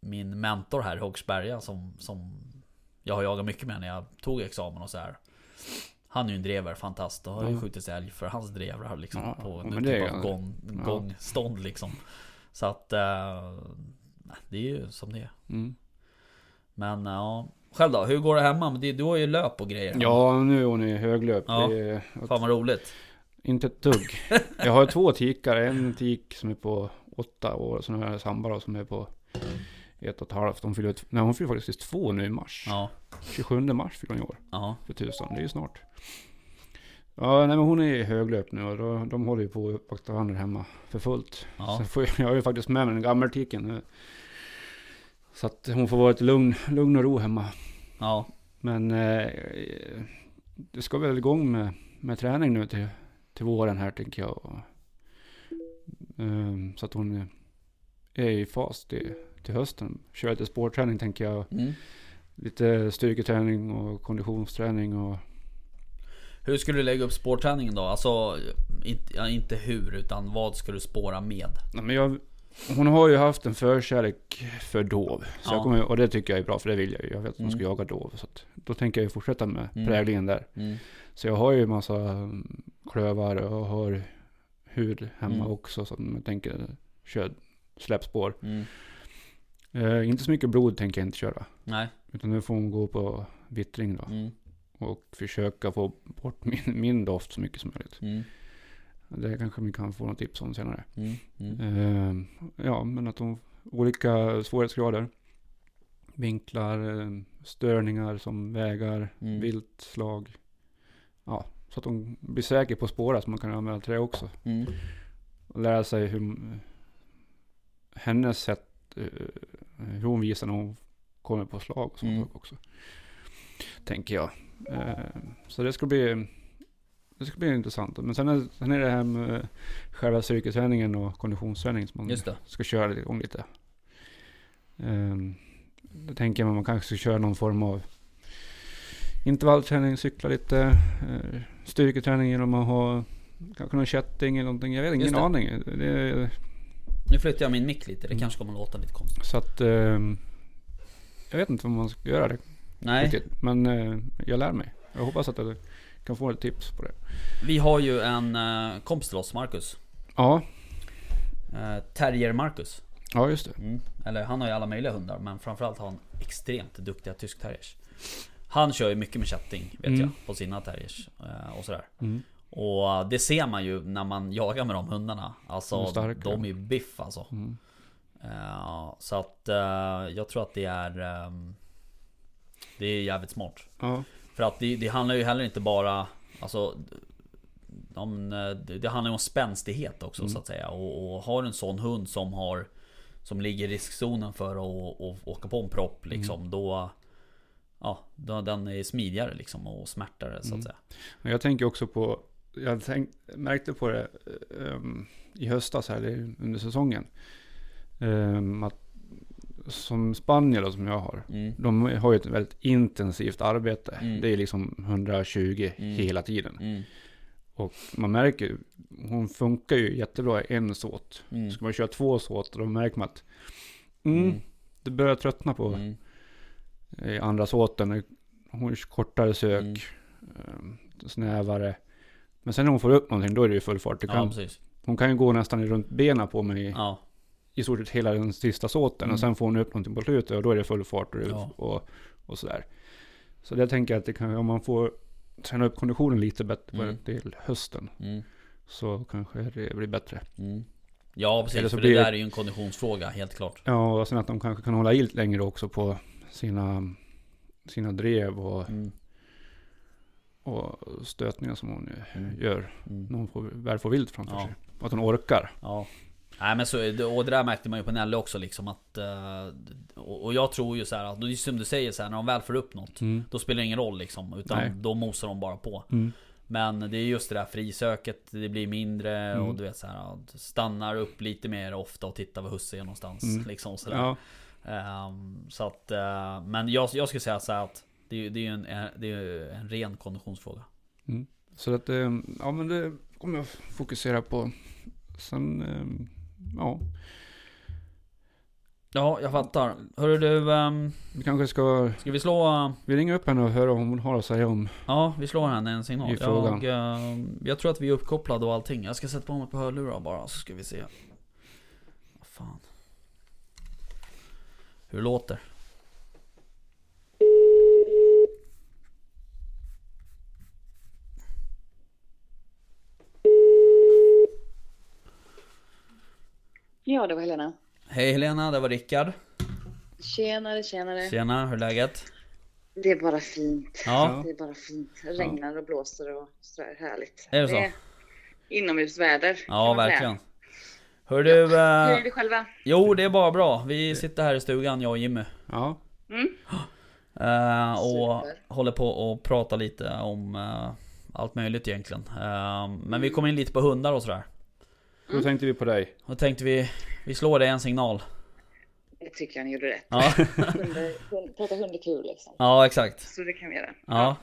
Min mentor här i Håksberga som, som Jag har jagat mycket med när jag tog examen och så här. Han är ju en drever, fantast. Då har ju Ja. skjutit älg för hans drevrar liksom. Ja, på ja, det typ av gång, gångstånd liksom. Så att eh, Det är ju som det är. Mm. Men ja, själv då? Hur går det hemma? Det- Du har ju löp och grejer. Ja, nu är hon i höglöp. Ja. Det är, Fan vad roligt. inte ett dugg. Jag har två tikar. En tik som är på åtta år. Och sen har jag Samba då, som är på ett och ett halvt. Hon fyller, nej, hon fyller faktiskt två nu i mars. Ja, 27 mars fyller hon i år. ja, För tusan, det är ju snart. Ja, nej men hon är i höglöp nu och då, de håller ju på att uppvakta varandra hemma för fullt. ja. Så får jag, jag har ju faktiskt med mig den gammeltiken nu. Så att hon får vara lite lugn, lugn och ro hemma. ja. Men eh, det ska väl igång med, med träning nu till, till våren här tänker jag. Och, ehm, så att hon är i fas till, till hösten. Kör lite sportträning tänker jag. Mm. Lite styrketräning och konditionsträning och Hur skulle du lägga upp spårträningen då? Alltså, inte, ja, inte hur, utan vad ska du spåra med? Nej, men jag, hon har ju haft en förkärlek för dov. Så Ja. jag kommer, och det tycker jag är bra, för det vill jag ju. Jag vet att hon ska Mm. jaga dov. Så att, då tänker jag ju fortsätta med Mm. präglingen där. Mm. Så jag har ju massa mm, klövar och har hud hemma Mm. också. Som jag tänker köra släppspår. Mm. Eh, inte så mycket blod tänker jag inte köra. Nej. Utan nu får hon gå på vittring då. Mm. Och försöka få bort min, min doft så mycket som möjligt. Mm. Det kanske vi kan få något tips om senare. Mm. Mm. Eh, ja, men att de olika svårighetsgrader. Vinklar, eh, störningar som vägar, Mm. viltslag. Ja, så att de blir säkra på spåra så man kan använda det också. Mm. Och lära sig hur hennes sätt, eh, hur hon visar när hon kommer på slag och sånt Mm. också. Tänker jag. Eh, så det ska bli det ska bli intressant. Men sen är, sen är det här med själva styrketräningen och konditionsträningen som man det. ska köra igång lite. Um, då tänker jag att man kanske ska köra någon form av intervallträning, cykla lite, styrketräning genom att ha kanske någon kätting eller någonting. Jag vet ingen Just det. aning. Nu flyttar jag min mick lite, det Mm. kanske kommer låta lite konstigt. så att ehm, jag vet inte vad man ska göra det Nej, riktigt. Men eh, jag lär mig. Jag hoppas att jag kan få lite tips på det. vi har ju en uh, kompis till oss, Marcus. Ja, Uh, Terrier Marcus. ja just det. Mm. Eller han har ju alla möjliga hundar, men framförallt har han extremt duktiga tysk terriers. Han kör ju mycket med kätting, vet Mm. jag, på sina terriers eh, och sådär. Mm. Och det ser man ju när man jagar med de hundarna. De är Alltså, de är biff alltså. Mm. Eh, så att eh, jag tror att det är... ehm, det är jävligt smart. Ja, För att det, det handlar ju heller inte bara... Alltså... De, det, handlar ju om spänstighet också Mm. så att säga. Och, och har en sån hund som har... Som ligger i riskzonen för att att åka på en propp liksom. Mm. Då... Ja, då, den är smidigare liksom och smärtare så Mm. att säga. Men jag tänker också på, jag tänk, märkte på det um, i höstas här, under säsongen. Um, att som Spanien då, som jag har, Mm. de har ju ett väldigt intensivt arbete. Mm. Det är liksom 120 Mm. hela tiden. Mm. Och man märker, hon funkar ju jättebra i en såt. Mm. Ska man köra två såter, då märker man att mm, Mm. det börjar tröttna på Mm. i andra såten. Hon kortare sök, um, snävare. Men sen när hon får upp någonting, då är det ju full fart. Ja kan, precis. hon kan ju gå nästan runt benen på mig Ja. i stort sett hela den sista såten. Mm. Och sen får hon upp någonting på slutet och då är det full fart och, Ja. och, och sådär. Så det tänker jag att det kan, om man får träna upp konditionen lite bättre Mm. till hösten. Mm. Så kanske det blir bättre. Mm. Ja precis, Eller så för blir det där är ju en konditionsfråga, helt klart. Ja, och sen att de kanske kan hålla i lite längre också på sina, sina drev och, Mm. Och stötningar som hon Mm. gör. Mm. När hon får, väl får vilt framför Ja. sig. Och att hon orkar. Ja. Nej men så, och det där märkte man ju på Nelly också liksom att... eh, Och jag tror ju så här att, det är som du säger så här, när de väl får upp något Mm. Då spelar det ingen roll liksom, utan Nej. då mosar de bara på Mm. Men det är just det där frisöket, det blir mindre Mm. och du vet så här, att Stannar upp lite mer ofta och tittar var husse är någonstans Mm. liksom sådär Ja, Ehm, Så att, eh, men jag, jag skulle säga så här att Det är ju det är en, det är en ren konditionsfråga så att eh, ja men det kommer jag fokusera på. Sen, eh, ja. Ja, jag fattar. Hörru du, ehm, Vi kanske ska, ska vi slå... vi ringer upp henne och höra om hon har att säga om. Ja, vi slår henne en signal. I frågan. Jag, eh, jag tror att vi är uppkopplade och allting. Jag ska sätta på mig på hörlurar bara, så ska vi se. Vad fan. Hur låter? Ja, det var Helena. Hej Helena, det var Rickard. Tjenare, tjenare. Tjena, hur är läget? Det är bara fint. Ja, Det är bara fint. Det regnar och blåser och sådär härligt. Är det så? är inomhusväder. ja man säga. verkligen. Hör du, Hur eh, är det själva? jo det är bara bra. Vi sitter här i stugan, jag och Jimmy. Ja, Mm? Eh, och Super. håller på och pratar lite om eh, allt möjligt egentligen. Eh, men vi kom in lite på hundar och sådär. Då tänkte vi på dig. Då tänkte vi, vi slår dig en signal. Jag tycker han gjorde rätt. Ja, hund, prata hund är kul liksom. ja exakt. Så det kan vi göra. Ja.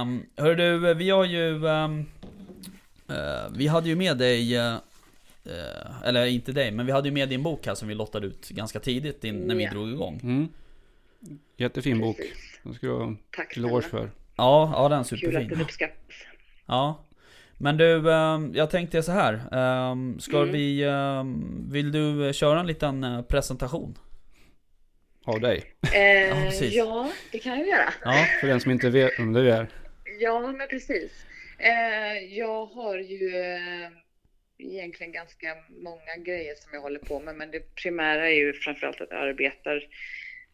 Um, hör du, vi har ju... ehm, eh, vi hade ju med dig... eh, eller inte dig, men vi hade ju med din bok här som vi lottade ut ganska tidigt in, när vi Ja. drog igång. Mm. Jättefin bok. Precis. Den ska du ha Tack eloge för. Ja, ja den är Kul att superfin. den uppskattas. Ja. Men du, ehm, jag tänkte så här. ehm, ska Mm. vi... ehm, vill du köra en liten eh, presentation? Av dig. Eh, precis. ja, det kan jag göra. Ja. För den som inte vet vem du är. Ja, men precis. Eh, jag har ju eh, egentligen ganska många grejer som jag håller på med, men det primära är ju framförallt att jag arbetar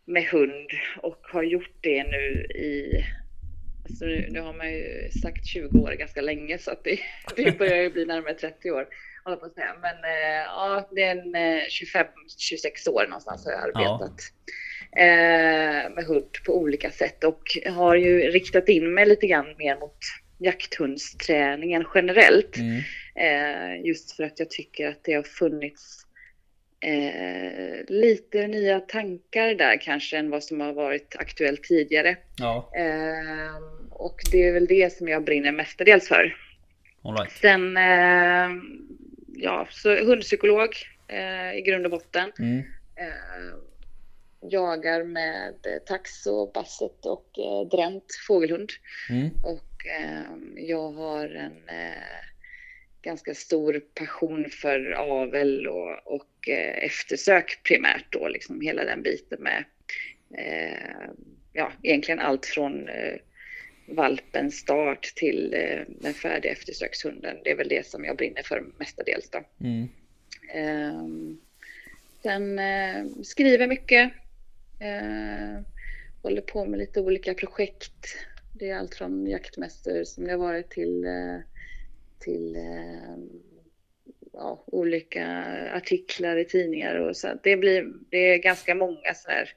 med hund och har gjort det nu i Alltså nu, nu har man ju sagt 20 år ganska länge så att det, det börjar ju bli närmare 30 år. på att säga. Men eh, ja, det är en eh, 25-26 år någonstans har jag arbetat. eh, med hund på olika sätt och har ju riktat in mig lite grann mer mot jakthundsträningen generellt. Mm. Eh, just för att jag tycker att det har funnits eh, lite nya tankar där kanske än vad som har varit aktuellt tidigare. Ja, Eh, och det är väl det som jag brinner mestadels för. alright. Sen, eh, ja, så hundpsykolog eh, i grund och botten. Mm. Eh, jagar med eh, tax och basset och eh, dränt fågelhund. Mm. Och eh, jag har en ganska stor passion för avel och, och eftersök primärt då, liksom hela den biten med eh, ja, egentligen allt från eh, valpens start till eh, den färdiga eftersökshunden. Det är väl det som jag brinner för mestadels då. Mm. Ehm, sen eh, skriver mycket. Eh, håller på med lite olika projekt. Det är allt från jaktmäster som det har varit till, eh, till eh, ja, olika artiklar i tidningar och så. Det, blir, det är ganska många sådär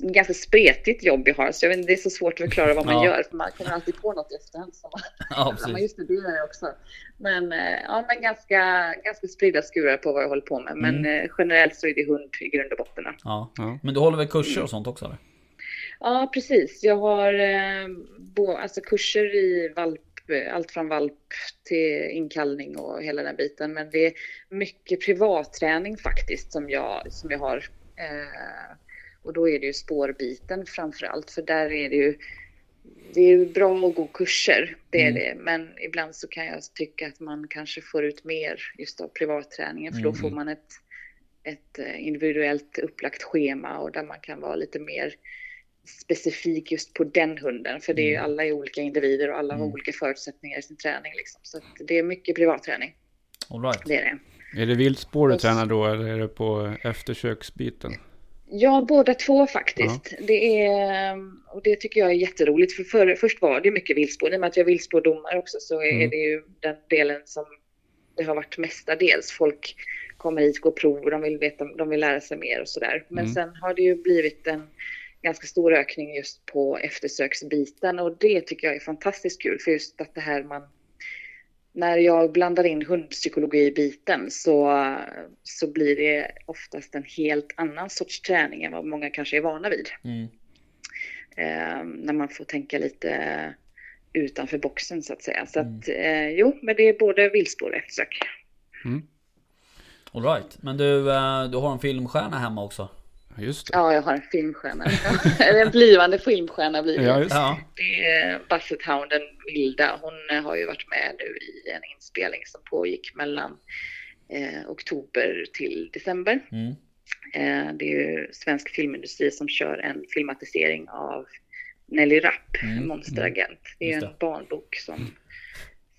ganska spretigt jobb jag har, så jag vet, det är så svårt att förklara vad man Ja. gör, för man kommer alltid på något i efterhand. Som man, Ja, precis. just det, det gör jag också. Men, eh, ja, men ganska, ganska spridda skurar på vad jag håller på med. Men Mm. eh, generellt så är det hund i grund och botten. Ja. Ja. Men du håller väl kurser och sånt också eller? Ja, precis. Jag har eh, bo, alltså kurser i valp, allt från valp till inkallning och hela den biten. Men det är mycket privatträning faktiskt som jag, som jag har. Eh, och då är det ju spårbiten framför allt, för där är det ju det är bra att gå kurser, det är Mm. det. Men ibland så kan jag tycka att man kanske får ut mer just av privatträningen, för då Mm. får man ett, ett eh, individuellt upplagt schema och där man kan vara lite mer specifik just på den hunden. För det är ju Mm. alla är olika individer och alla har Mm. olika förutsättningar i sin träning. Liksom. Så att det är mycket privatträning, All right. det är det. Är det viltspår du Och tränar då eller är det på eftersöksbiten? Ja, båda två faktiskt. Det är, och det tycker jag är jätteroligt. För, för först var det mycket viltspår. I och med att jag är viltspårdomare också så är Mm. det ju den delen som det har varit mestadels. Folk kommer hit, går prov och de vill, veta, de vill lära sig mer och sådär. Men Mm. sen har det ju blivit en ganska stor ökning just på eftersöksbiten och det tycker jag är fantastiskt kul. För just att det här man när jag blandar in hundpsykologi-biten så, så blir det oftast en helt annan sorts träning än vad många kanske är vana vid. Mm. Eh, när man får tänka lite utanför boxen så att säga. Så Mm. att eh, jo, men det är både viltspår och eftersök. Mm. All right. Men du, eh, du har en filmstjärna hemma också? Ja, Just det. Ja, jag har en filmstjärna. Eller en blivande filmstjärna blir det. Ja, just det. Ja. Det är Basset Hounden Vilda. Hon eh, har ju varit med nu i en inspelning som pågick mellan eh, oktober till december. Mm. Eh, det är ju svensk filmindustri som kör en filmatisering av Nelly Rapp, Mm, Monsteragent. Det är ju Just en det. barnbok som,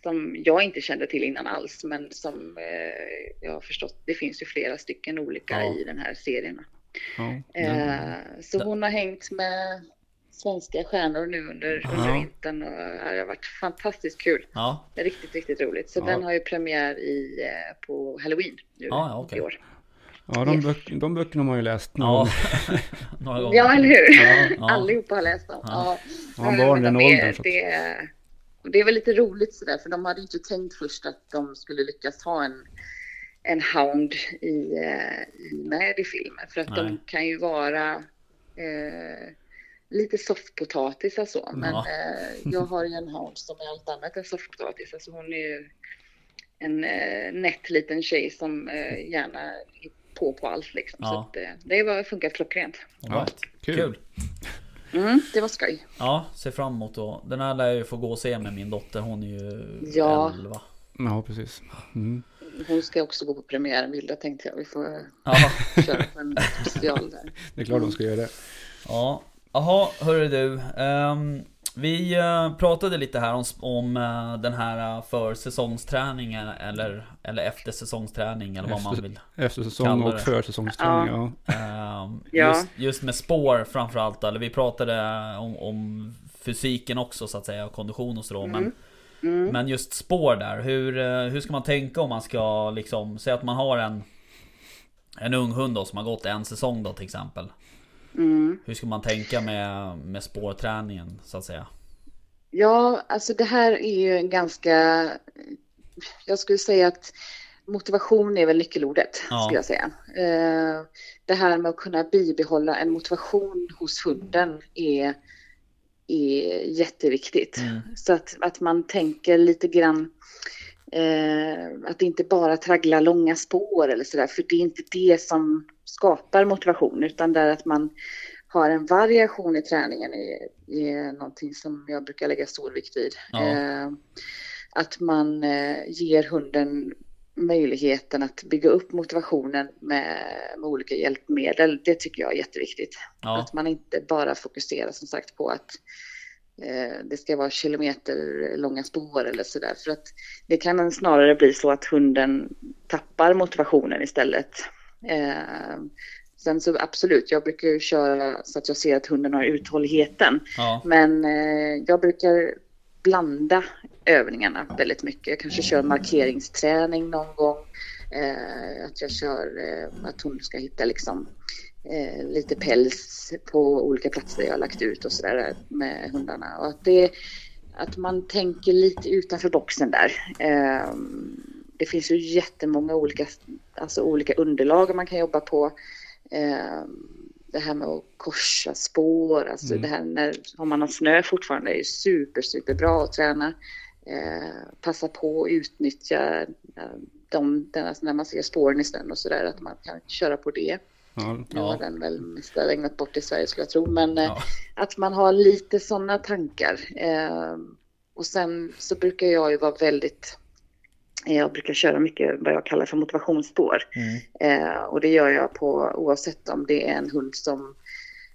som jag inte kände till innan alls, men som eh, jag har förstått, det finns ju flera stycken olika Ja. i den här serien. Ja, Eh, så hon har hängt med svenska stjärnor nu under, Ja. under vintern och det har varit fantastiskt kul. Ja. Det är riktigt, riktigt roligt. Så Ja. den har ju premiär i, eh, på Halloween nu Ja, okej. i år. ja de, böck, de böckerna har man ju läst. någon Ja. Några gånger. Ja, eller hur? Ja, ja. Allihopa har läst dem. Ja. Ja. Ja, barn den åldern. Det, och det är väl lite roligt sådär, för de hade inte tänkt först att de skulle lyckas ha en, en hound i, eh, i- med i filmen. För att Nej. de kan ju vara eh, lite soffpotatisar så. Men Ja. eh, jag har ju en hound som är allt annat än soffpotatis. Alltså hon är ju en eh, nätt liten tjej som eh, gärna är på på allt liksom. Ja. Så att, eh, det har funkat klockrent. Right. kul. Kul. Mm, det var skoj. Ja, ser fram emot då. Den här lär jag ju få gå och se med min dotter. Hon är ju Ja. 11. Ja, precis. Mm. Hon ska också gå på premiären Vilda tänkte jag. Vi får Ja. köra på en special där. Det är klart de ska göra det. Ja, jaha, hörru du. Ehm, vi eh, pratade lite här om, om eh, den här uh, försäsongsträningen eller, eller eftersäsongsträning eller vad man Efter- vill. Efter säsong och försäsongsträning. Ja. Ehm, Ja. just, just med spår framförallt. Eller vi pratade om, om fysiken också så att säga, och kondition och så. Men, Mm. men just spår där. Hur, eh, hur ska man tänka om man ska liksom, säga att man har en en ung hund då som har gått en säsong då till exempel. Mm. Hur ska man tänka med, med spårträningen så att säga? Ja, alltså det här är ju en ganska... Jag skulle säga att motivation är väl nyckelordet, ja. skulle jag säga. Eh, det här med att kunna bibehålla en motivation hos hunden är, är jätteviktigt. Mm. Så att, att man tänker lite grann eh, att inte bara traggla långa spår eller sådär, för det är inte det som skapar motivation, utan det är att man har en variation i träningen är, är någonting som jag brukar lägga stor vikt vid. Ja. Eh, att man eh, ger hunden möjligheten att bygga upp motivationen med, med olika hjälpmedel, det tycker jag är jätteviktigt. Ja. Att man inte bara fokuserar som sagt på att eh, det ska vara kilometer långa spår eller sådär. För att det kan snarare bli så att hunden tappar motivationen istället. Eh, sen så absolut, jag brukar köra så att jag ser att hunden har uthålligheten. Ja. Men eh, jag brukar blanda övningarna väldigt mycket. Jag kanske kör markeringsträning någon gång. Eh, att jag kör eh, att hon ska hitta liksom eh, lite päls på olika platser jag har lagt ut och sådär med hundarna. Och att, det, att man tänker lite utanför boxen där. Eh, det finns ju jättemånga olika, alltså olika underlag man kan jobba på. Det här med att korsa spår, alltså mm. det här när, om man har snö fortfarande är super, super bra att träna. Eh, passa på att utnyttja eh, de, den, alltså när man ser spåren i snön och sådär, att man kan köra på det. Ja, Nu har den väl mest regnat bort i Sverige skulle jag tro, men eh, ja. att man har lite sådana tankar. Eh, och sen så brukar jag ju vara väldigt jag brukar köra mycket vad jag kallar för motivationsspår. Mm. Eh, och det gör jag på oavsett om det är en hund som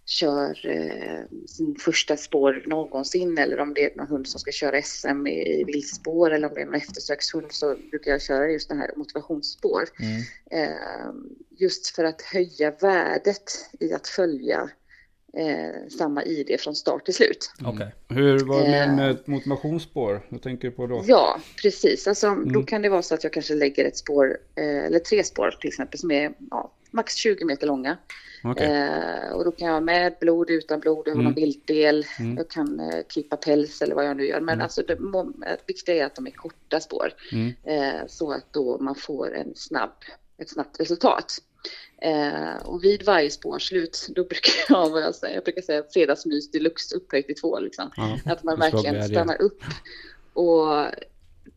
kör eh, sin första spår någonsin eller om det är någon hund som ska köra SM i, i viltspår eller om det är en eftersökshund så brukar jag köra just det här motivationsspår. Mm. Eh, just för att höja värdet i att följa eh, samma ID från start till slut. Mm. Okay. Hur var det med, med motivationsspår? Vad tänker du på då? Ja, precis. Alltså, mm. Då kan det vara så att jag kanske lägger ett spår, eh, eller tre spår till exempel, som är ja, max 20 meter långa. Okay. Eh, och då kan jag med blod, utan blod, jag har mm. någon viltdel, mm. jag kan eh, klippa päls eller vad jag nu gör. Men mm. alltså det, det viktiga är att de är korta spår. Mm. Eh, så att då man får en snabb, ett snabbt resultat. Eh, och vid varje spårslut, då brukar jag, vad jag, säga, jag brukar säga fredagsmys deluxe upphöjt i två. Liksom. Ja, att man verkligen stannar upp och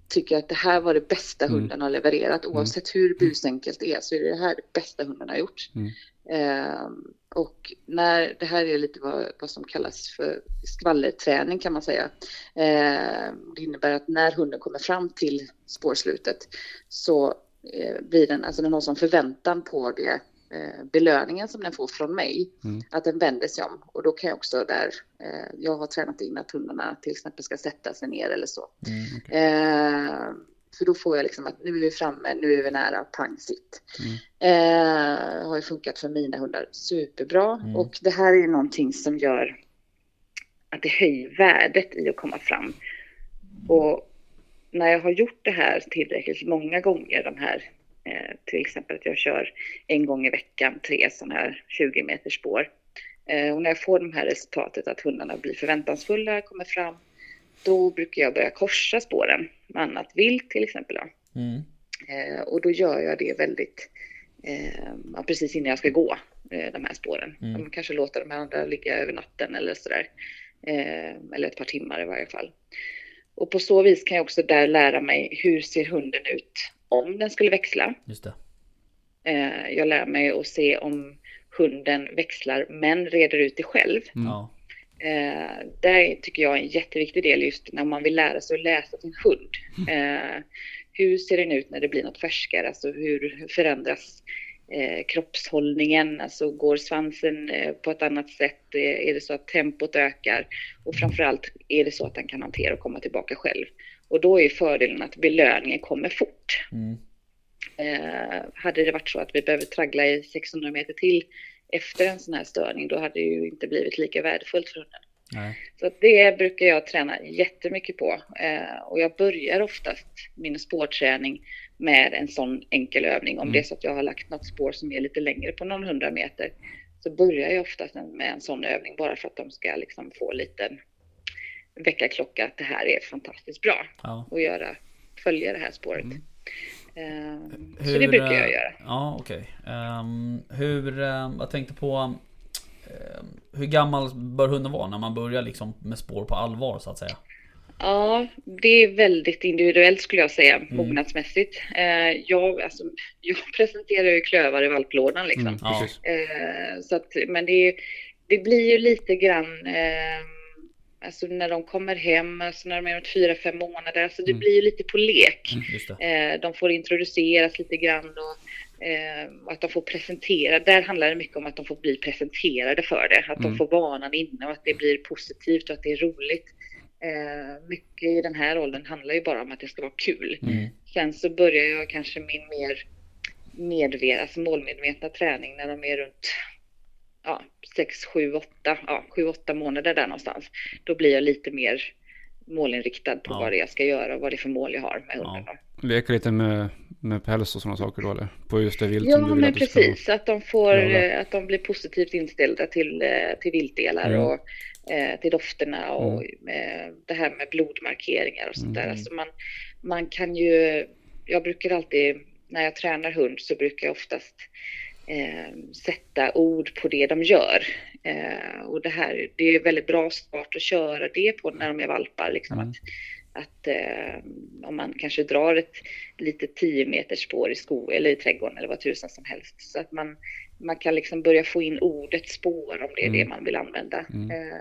tycker att det här var det bästa mm. hunden har levererat. Mm. Oavsett hur busenkelt det är så är det det här det bästa hunden har gjort. Mm. Eh, och när det här är lite vad, vad som kallas för skvallerträning kan man säga. Eh, det innebär att när hunden kommer fram till spårslutet så eh, blir den, alltså den har som förväntan på det belöningen som den får från mig, mm. att den vänder sig om. Och då kan jag också där, eh, jag har tränat in att hundarna till exempel ska sätta sig ner eller så. Mm, okay. eh, för då får jag liksom att nu är vi framme, nu är vi nära, pang sitt. Mm. Eh, har ju funkat för mina hundar superbra mm. och det här är någonting som gör att det höjer värdet i att komma fram. Och när jag har gjort det här tillräckligt många gånger, de här eh, till exempel att jag kör en gång i veckan tre sådana här 20 meters spår. Eh, och när jag får de här resultatet att hundarna blir förväntansfulla, kommer fram, då brukar jag börja korsa spåren med annat vilt till exempel. Mm. Eh, och då gör jag det väldigt, precis innan jag ska gå de här spåren. Mm. De kanske låter de här andra ligga över natten eller sådär. Eller ett par timmar i varje fall. Och på så vis kan jag också där lära mig hur ser hunden ut om den skulle växla. Just det. Eh, jag lär mig att se om hunden växlar men reder ut det själv. Mm. Eh, det tycker jag är en jätteviktig del just när man vill lära sig att läsa sin hund. Eh, hur ser den ut när det blir något färskare? Alltså hur förändras eh, kroppshållningen? Alltså går svansen eh, på ett annat sätt? Eh, är det så att tempot ökar? Och framförallt är det så att den kan hantera och komma tillbaka själv? Och då är fördelen att belöningen kommer fort. Mm. Eh, hade det varit så att vi behöver traggla i 600 meter till efter en sån här störning, då hade det ju inte blivit lika värdefullt för hunden. Nej. Så det brukar jag träna jättemycket på. Eh, och jag börjar oftast min spårträning med en sån enkel övning. Om mm. det är så att jag har lagt något spår som är lite längre på någon hundra meter så börjar jag oftast med en sån övning bara för att de ska liksom få lite väckarklocka att det här är fantastiskt bra Ja. och göra, följa det här spåret. Mm. Så Hur, det brukar jag eh, göra. Ja, okej. Ehm, hur, uh, jag tänkte på ehm, Hur gammal bör hunden vara när man börjar liksom med spår på allvar så att säga? Ja, det är väldigt individuellt skulle jag säga, Mm. mognadsmässigt. Eh, jag, alltså, jag presenterar ju klövar i valplådan liksom. Mm, Ja. så att, men det, är- det blir ju lite grann, alltså när de kommer hem, alltså när de är runt fyra, fem månader, alltså det Mm. blir lite på lek. Det. Eh, de får introduceras lite grann och eh, att de får presentera. Där handlar det mycket om att de får bli presenterade för det, att Mm. de får vanan inne och att det blir positivt och att det är roligt. Eh, mycket i den här åldern handlar ju bara om att det ska vara kul. Mm. Sen så börjar jag kanske min mer medvetna, alltså målmedvetna träning när de är runt ja, 6, 7, 8, ja, 7, 8 månader där någonstans. Då blir jag lite mer målinriktad på Ja. vad det är jag ska göra och vad det är för mål jag har med hunden. Ja. Leka lite med, med päls och sådana saker då eller? På just det vilt Ja, som du vill men att det ska precis. Att de, får, eh, att de blir positivt inställda till, eh, till viltdelar Mm. och eh, till dofterna och eh, det här med blodmarkeringar och sånt där. Mm. Alltså man, man kan ju, jag brukar alltid, när jag tränar hund så brukar jag oftast eh, sätta ord på det de gör. Eh, och det här, det är väldigt bra start att köra det på när de är valpar. Liksom Mm. att, att eh, om man kanske drar ett litet 10 meters spår i skog eller i trädgården eller vad tusan som helst. Så att man, man kan liksom börja få in ordet spår om det är Mm. det man vill använda Mm. eh,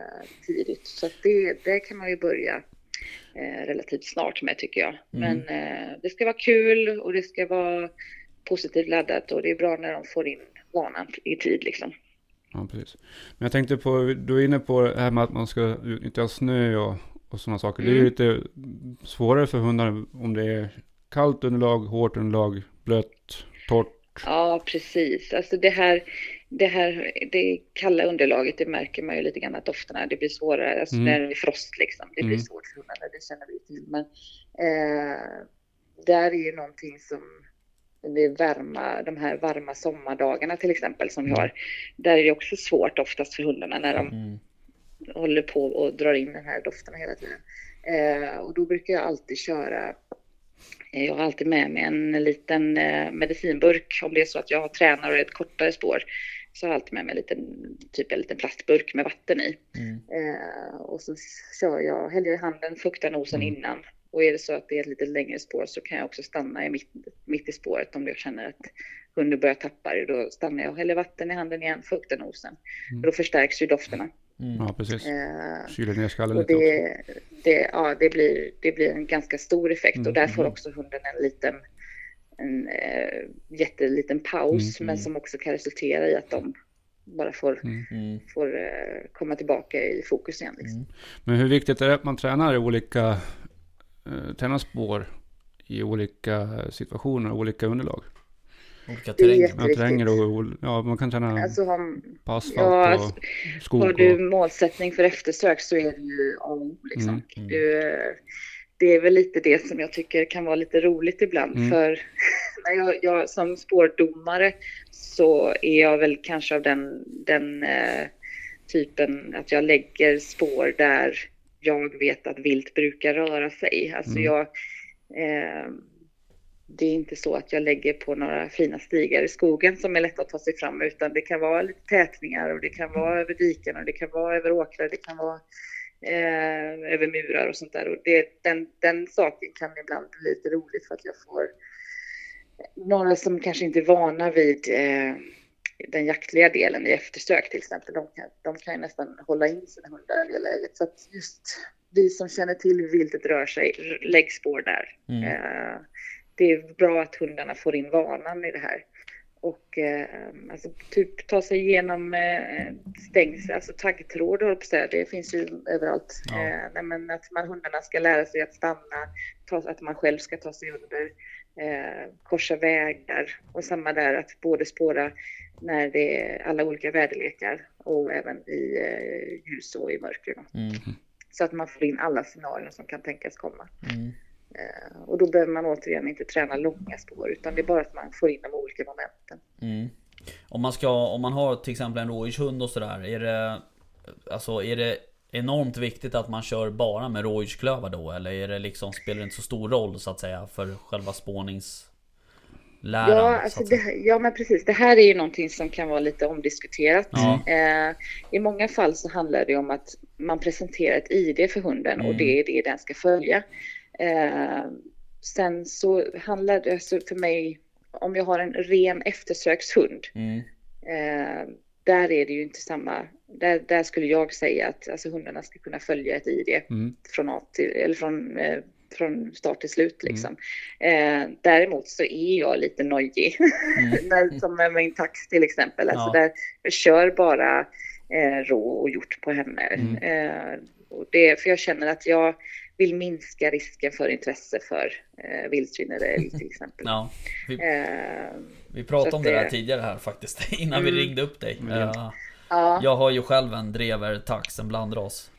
tidigt. Så det, det kan man ju börja eh, relativt snart med tycker jag. Mm. Men eh, det ska vara kul och det ska vara positivt laddat och det är bra när de får in vanan i tid liksom. Ja, precis. Men jag tänkte på, du är inne på det här med att man ska utnyttja snö och, och sådana saker. Det är ju Mm. lite svårare för hundar om det är kallt underlag, hårt underlag, blött, torrt. Ja, precis. Alltså det här, det här det kalla underlaget, det märker man ju lite grann att dofterna, det blir svårare, alltså Mm. när det är frost liksom. Det blir Mm. svårt för hundarna, det känner vi till. Men eh, där är ju någonting som, är varma, de här varma sommardagarna till exempel som vi Mm. har. Där är det också svårt oftast för hundarna när de Mm. håller på och drar in den här doften hela tiden. Eh, och då brukar jag alltid köra, eh, jag har alltid med mig en liten eh, medicinburk om det är så att jag tränar och är ett kortare spår. Så har jag alltid med mig en liten, typ en liten plastburk med vatten i. Mm. Eh, och så kör jag, häller i handen, fuktar nosen Mm. innan. Och är det så att det är ett lite längre spår så kan jag också stanna i mitt, mitt i spåret om jag känner att hunden börjar tappa det. Då stannar jag och häller vatten i handen igen, fuktar nosen. Mm. Då förstärks ju dofterna. Mm. Ja, precis. Eh, Kyler ner skallen och lite också. det, det, ja, det, blir, det blir en ganska stor effekt Mm, och där får mm. också hunden en liten en eh, jätteliten paus Mm, men mm. som också kan resultera i att de bara får, Mm. Mm. får eh, komma tillbaka i fokus igen. Liksom. Mm. Men hur viktigt är det att man tränar i olika, eh, tränar spår i olika situationer, olika underlag? Olika terränger. Ja, terränger och, ja, man kan träna Alltså har, på asfalt ja, alltså, och skog. har du och, målsättning för eftersök så är det ju A och O. Liksom. Mm, mm. Du, det är väl lite det som jag tycker kan vara lite roligt ibland. Mm. För när jag, jag som spårdomare så är jag väl kanske av den, den eh, typen att jag lägger spår där jag vet att vilt brukar röra sig. Alltså Mm. jag, eh, det är inte så att jag lägger på några fina stigar i skogen som är lätta att ta sig fram utan det kan vara lite tätningar och det kan vara över diken och det kan vara över åkrar, det kan vara eh, över murar och sånt där. Och det, den, den saken kan ibland bli lite roligt för att jag får några som kanske inte är vana vid eh, den jaktliga delen i eftersök till exempel. De kan, de kan ju nästan hålla in sina hundar i det läget. Så att just vi som känner till hur viltet rör sig, lägg spår där. Mm. Eh, det är bra att hundarna får in vanan i det här. Och eh, alltså, typ ta sig igenom eh, stängsel, alltså taggtråd höll på säga. Det finns ju överallt. Ja. Eh, men att man, hundarna ska lära sig att stanna, ta, att man själv ska ta sig under, eh, korsa vägar och samma där att både spåra när det är alla olika väderlekar och även i eh, ljus och i mörker. Mm. Så att man får in alla scenarier som kan tänkas komma. Mm. Eh, och då behöver man återigen inte träna långa spår utan det är bara att man får in de olika momenten. Mm. Om man ska, om man har till exempel en rådjurshund och sådär, är det... Alltså är det enormt viktigt att man kör bara med rådjursklövar då? Eller är det liksom, spelar det inte så stor roll så att säga för själva spånings... Läran, ja, alltså det, ja, men precis. Det här är ju någonting som kan vara lite omdiskuterat. Ja. Eh, I många fall så handlar det om att man presenterar ett ID för hunden och Mm. det är det den ska följa. Eh, sen så handlar det alltså för mig, om jag har en ren eftersökshund, Mm. eh, där är det ju inte samma. Där, där skulle jag säga att alltså, hundarna ska kunna följa ett ID Mm. från, A till, eller från, eh, från start till slut. Liksom. Eh, däremot så är jag lite nojig. Mm. När, som med min tax till exempel. Alltså Ja. där jag kör bara eh, rå och gjort på henne. Mm. Eh, och det, för jag känner att jag vill minska risken för intresse för eh, vildsvin eller älg till exempel. Ja. Vi, Eh, vi pratade om det det- tidigare här faktiskt. Innan vi Mm. ringde upp dig. Mm. Ja, Jag har ju själv en drever tax, en blandras.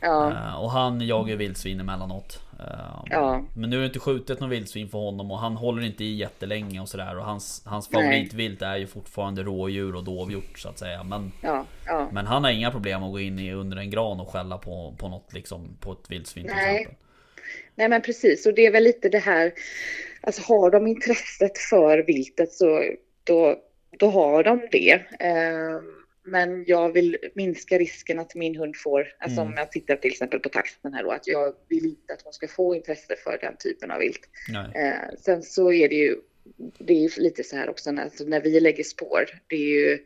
ja, Eh, Och han jagar ju vildsvin emellanåt. Eh, Ja. Men nu är det inte skjutet någon vildsvin för honom och han håller inte i jättelänge och sådär. Och hans, hans favoritvilt är ju fortfarande rådjur och dovhjort så att säga. Men, ja, ja. men han har inga problem att gå in i under en gran och skälla på, på något liksom, på ett vildsvin till Nej. exempel. Nej men precis, och det är väl lite det här, alltså har de intresset för viltet så då, då har de det. Eh, men jag vill minska risken att min hund får, alltså Mm. om jag tittar till exempel på taxen här då, att jag vill inte att hon ska få intresse för den typen av vilt. Eh, sen så är det ju, det är ju lite så här också alltså när vi lägger spår, det är ju,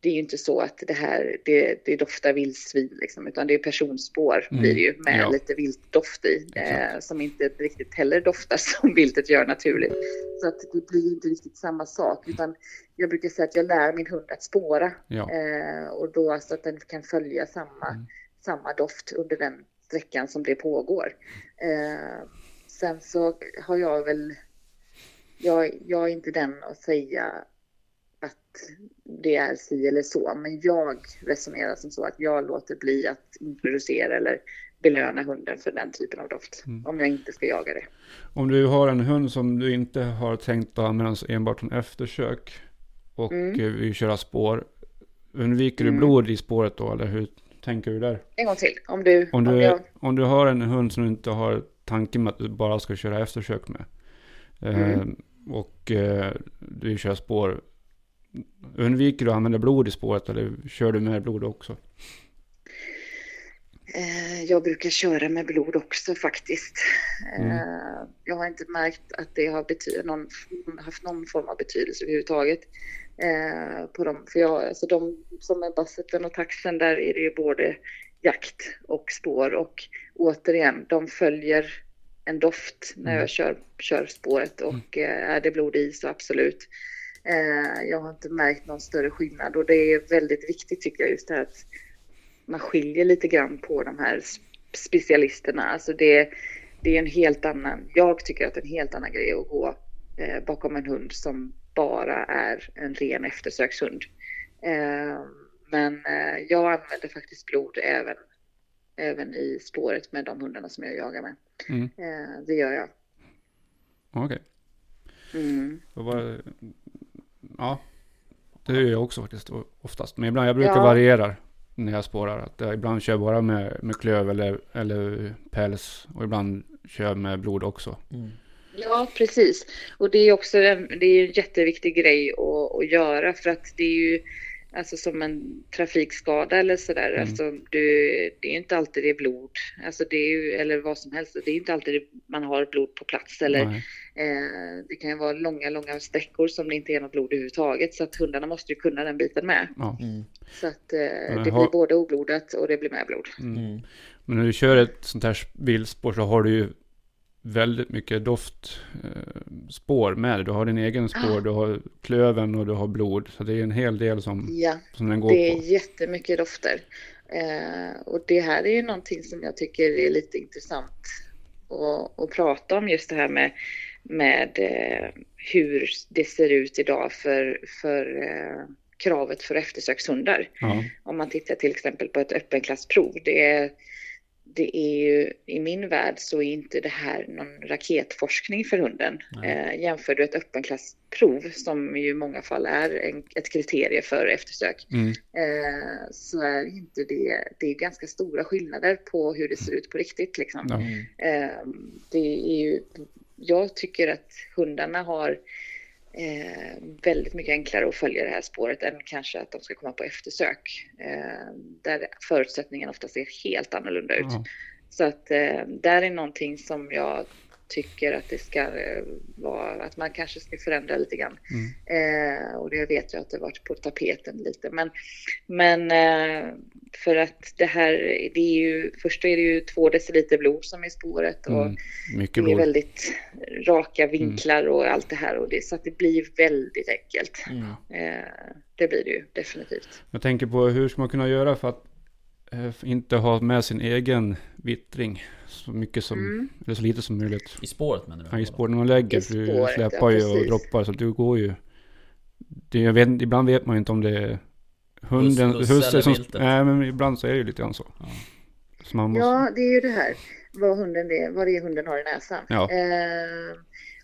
det är ju inte så att det här, det, det doftar vildsvin liksom, utan det är personspår Mm, blir det ju med ja. lite viltdoft i, eh, som inte riktigt heller doftar som viltet gör naturligt. Så att det blir inte riktigt samma sak, utan jag brukar säga att jag lär min hund att spåra Ja. eh, och då så att den kan följa samma, Mm. samma doft under den sträckan som det pågår. Eh, sen så har jag väl, jag, jag är inte den att säga det är si eller så, men jag resonerar som så att jag låter bli att introducera eller belöna hunden för den typen av doft, Mm. om jag inte ska jaga det. Om du har en hund som du inte har tänkt att använda enbart som eftersök och Mm. eh, vill köra spår. Undviker du Mm. blod i spåret då eller hur tänker du där? En gång till, om du... Om du, jag, om du har en hund som du inte har tanken med att du bara ska köra eftersök med. Eh, Mm. och eh, du kör spår. Undviker du att använda blod i spåret eller kör du med blod också? Eh, jag brukar köra med blod också faktiskt. Mm. Eh, jag har inte märkt att det har bety- någon, haft någon form av betydelse överhuvudtaget. Eh, på dem. För jag, alltså de som är basseten och taxen, där är det ju både jakt och spår. Och återigen, de följer en doft när Mm. jag kör, kör spåret. Och eh, är det blod i så absolut. Eh, jag har inte märkt någon större skillnad och det är väldigt viktigt tycker jag just det här att man skiljer lite grann på de här specialisterna. Alltså det, det är en helt annan, jag tycker att det är en helt annan grej att gå eh, bakom en hund som bara är en ren eftersökshund. Eh, men jag använder faktiskt blod även, även i spåret med de hundarna som jag jagar med. Mm. Det gör jag. Okej. Mm. Ja. Det gör jag också faktiskt oftast. Men ibland jag brukar Ja. variera när jag spårar. Att jag ibland kör jag bara med, med klöv eller, eller päls. Och ibland kör jag med blod också. Mm. Ja, precis. Och det är också en, det är en jätteviktig grej att, att göra för att det är ju alltså som en trafikskada eller sådär. Mm. Alltså, du, det är ju inte alltid det är blod, alltså det är ju, eller vad som helst. Det är ju inte alltid man har blod på plats eller eh, det kan ju vara långa, långa sträckor som det inte är något blod överhuvudtaget. Så att hundarna måste ju kunna den biten med. Ja. Mm. Så att eh, det har- blir både oblodat och det blir med blod. Mm. Mm. Men när du kör ett sånt här viltspår så har du ju väldigt mycket doftspår eh, med. Du har din egen spår, Ah. du har klöven och du har blod. Så det är en hel del som, Ja. som den går Det är på. jättemycket dofter. Eh, och det här är ju någonting som jag tycker är lite intressant att, att prata om just det här med, med eh, hur det ser ut idag för, för eh, kravet för eftersökshundar. Ja. Om man tittar till exempel på ett öppenklassprov. Det är, det är ju i min värld så är inte det här någon raketforskning för hunden. Eh, jämför du ett öppenklassprov som i många fall är en, ett kriterie för eftersök Mm. eh, så är inte det, det är ganska stora skillnader på hur det ser ut på riktigt liksom. Ja. Eh, det är ju, jag tycker att hundarna har eh, väldigt mycket enklare att följa det här spåret än kanske att de ska komma på eftersök. Eh, där förutsättningarna ofta ser helt annorlunda ut. Ja. Så att eh, där är någonting som jag tycker att det ska eh, vara, att man kanske ska förändra lite grann. Mm. Eh, och det vet jag att det varit på tapeten lite. Men, men eh, för att det här, det är ju, först är det ju två deciliter blod som är spåret och Mm. det är blod. väldigt raka vinklar och allt det här och det, så att det blir väldigt enkelt. Mm. Eh, det blir det ju definitivt. Jag tänker på hur ska man kunna göra för att eh, inte ha med sin egen vittring så mycket som, Mm. eller så lite som möjligt. I spåret menar du? Ja, i spår när man lägger, för du spåret, släpar ja, ju och droppar så det går ju. Det, jag vet, ibland vet man ju inte om det är hunden, Hus- husse som... Nej men ibland så är det ju lite grann så. Ja. Så man måste... Ja, det är ju det här. Vad, hunden det, vad det är hunden har i näsan. Ja. Eh,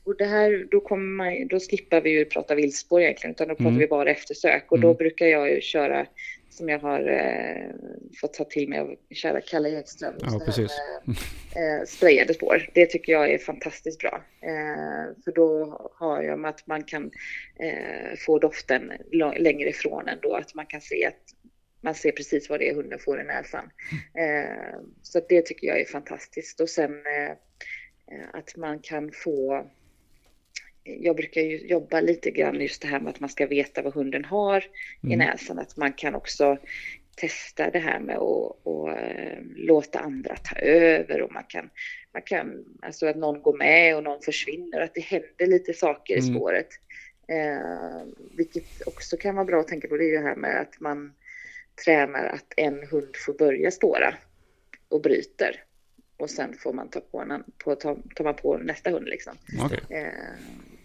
och det här, då, kommer man, då skippar vi ju prata viltspår egentligen, utan då pratar Mm. vi bara eftersök. Och då Mm. brukar jag ju köra, som jag har eh, fått ta till mig av kära Kalle Ekström. Ja, precis. med, eh, sprayade spår. Det tycker jag är fantastiskt bra. Eh, för då har jag att man kan eh, få doften längre ifrån ändå. Att man kan se att man ser precis vad det är hunden får i näsan. Eh, så det tycker jag är fantastiskt. Och sen eh, eh, att man kan få jag brukar ju jobba lite grann just det här med att man ska veta vad hunden har i Mm. näsan. Att man kan också testa det här med att, att eh, låta andra ta över och man kan, man kan, alltså att någon går med och någon försvinner, att det händer lite saker i Mm. spåret. Eh, vilket också kan vara bra att tänka på, det är det här med att man tränar att en hund får börja spåra och bryter. Och sen får man ta på, en, på, ta, tar man på nästa hund liksom. Okej. Eh,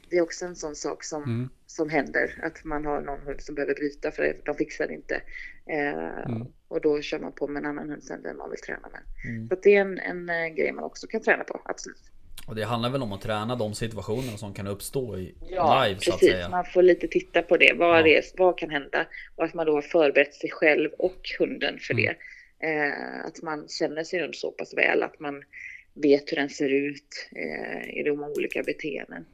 det är också en sån sak som, Mm. som händer, att man har någon hund som behöver bryta för de fixar det inte. Eh, Mm. Och då kör man på med en annan hund sen den man vill träna med. Mm. Så det är en, en eh, grej man också kan träna på, absolut. Och det handlar väl om att träna de situationerna som kan uppstå i Ja, live så att precis. säga. Man får lite titta på det. Vad, Ja. det vad kan hända? Och att man då har förberett sig själv och hunden för Mm. det. Eh, att man känner sin hund så pass väl att man vet hur den ser ut eh, i de olika beteenden.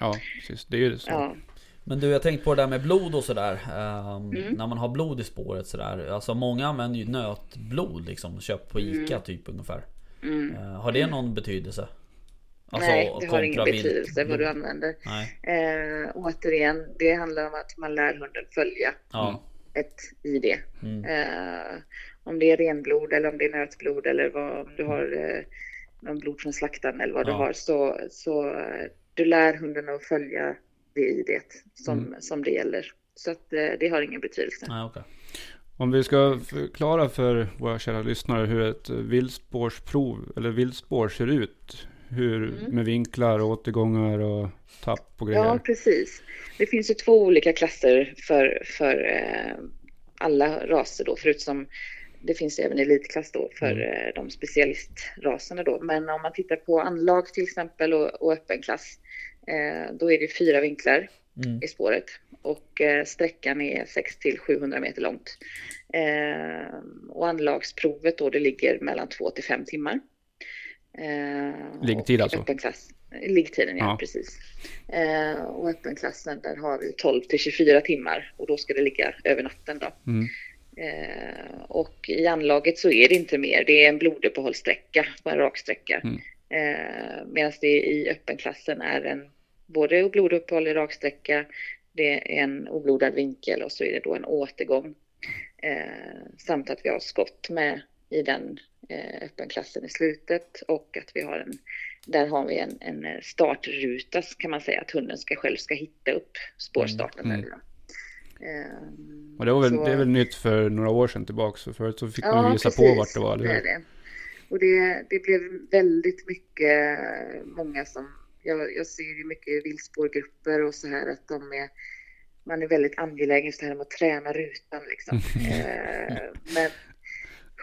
Ja, precis. Det är ju så. Ja. Men du, jag tänkte på det där med blod och sådär. Ehm, Mm. När man har blod i spåret sådär. Alltså många använder ju nötblod liksom. Köpt på Ica typ ungefär. Mm. Eh, har det någon betydelse? Alltså, Nej, det har ingen betydelse vad du använder. Nej. Eh, återigen, det handlar om att man lär hunden följa Ja. ett ID. Mm. Eh, om det är renblod eller om det är nötblod eller vad, om du har eh, någon blod från slaktaren eller vad du Ja. har så, så eh, du lär hunden att följa det IDet som, som det gäller. Så att eh, det har ingen betydelse. Nej, okej. Om vi ska förklara för våra kära lyssnare hur ett viltspårsprov eller viltspår ser ut. Hur, Mm. med vinklar, och återgångar och tapp och grejer. Ja, precis. Det finns ju två olika klasser för, för eh, alla raser då, förutom det finns även elitklass då för Mm. eh, de specialistraserna då. Men om man tittar på anlag till exempel och, och öppen klass, eh, då är det fyra vinklar Mm. i spåret och eh, sträckan är 6 till 700 meter långt. Eh, och anlagsprovet då, det ligger mellan 2 till 5 timmar. Eh, Liggtid alltså? Öppen klass, liggtiden, ja, Ja. precis. Eh, och öppenklassen, där har vi 12 till 24 timmar och då ska det ligga över natten då. Mm. Eh, och i anlaget så är det inte mer, det är en bloduppehållssträcka på en raksträcka. Mm. Eh, Medan det i öppenklassen är en både bloduppehåll i raksträcka, det är en oblodad vinkel och så är det då en återgång. Eh, samt att vi har skott med i den eh, öppenklassen i slutet och att vi har en, där har vi en, en startruta kan man säga, att hunden ska själv ska hitta upp spårstarten. Mm. Eh, Och det, var väl, så- det är väl nytt för några år sedan tillbaka. Så förut så fick man Ja, gissa på precis. vart det var, eller Det det. Och det, det blev väldigt mycket, många som, jag, jag ser ju mycket viltspårgrupper och så här att de är, man är väldigt angelägen just det här med att träna rutan liksom. eh, men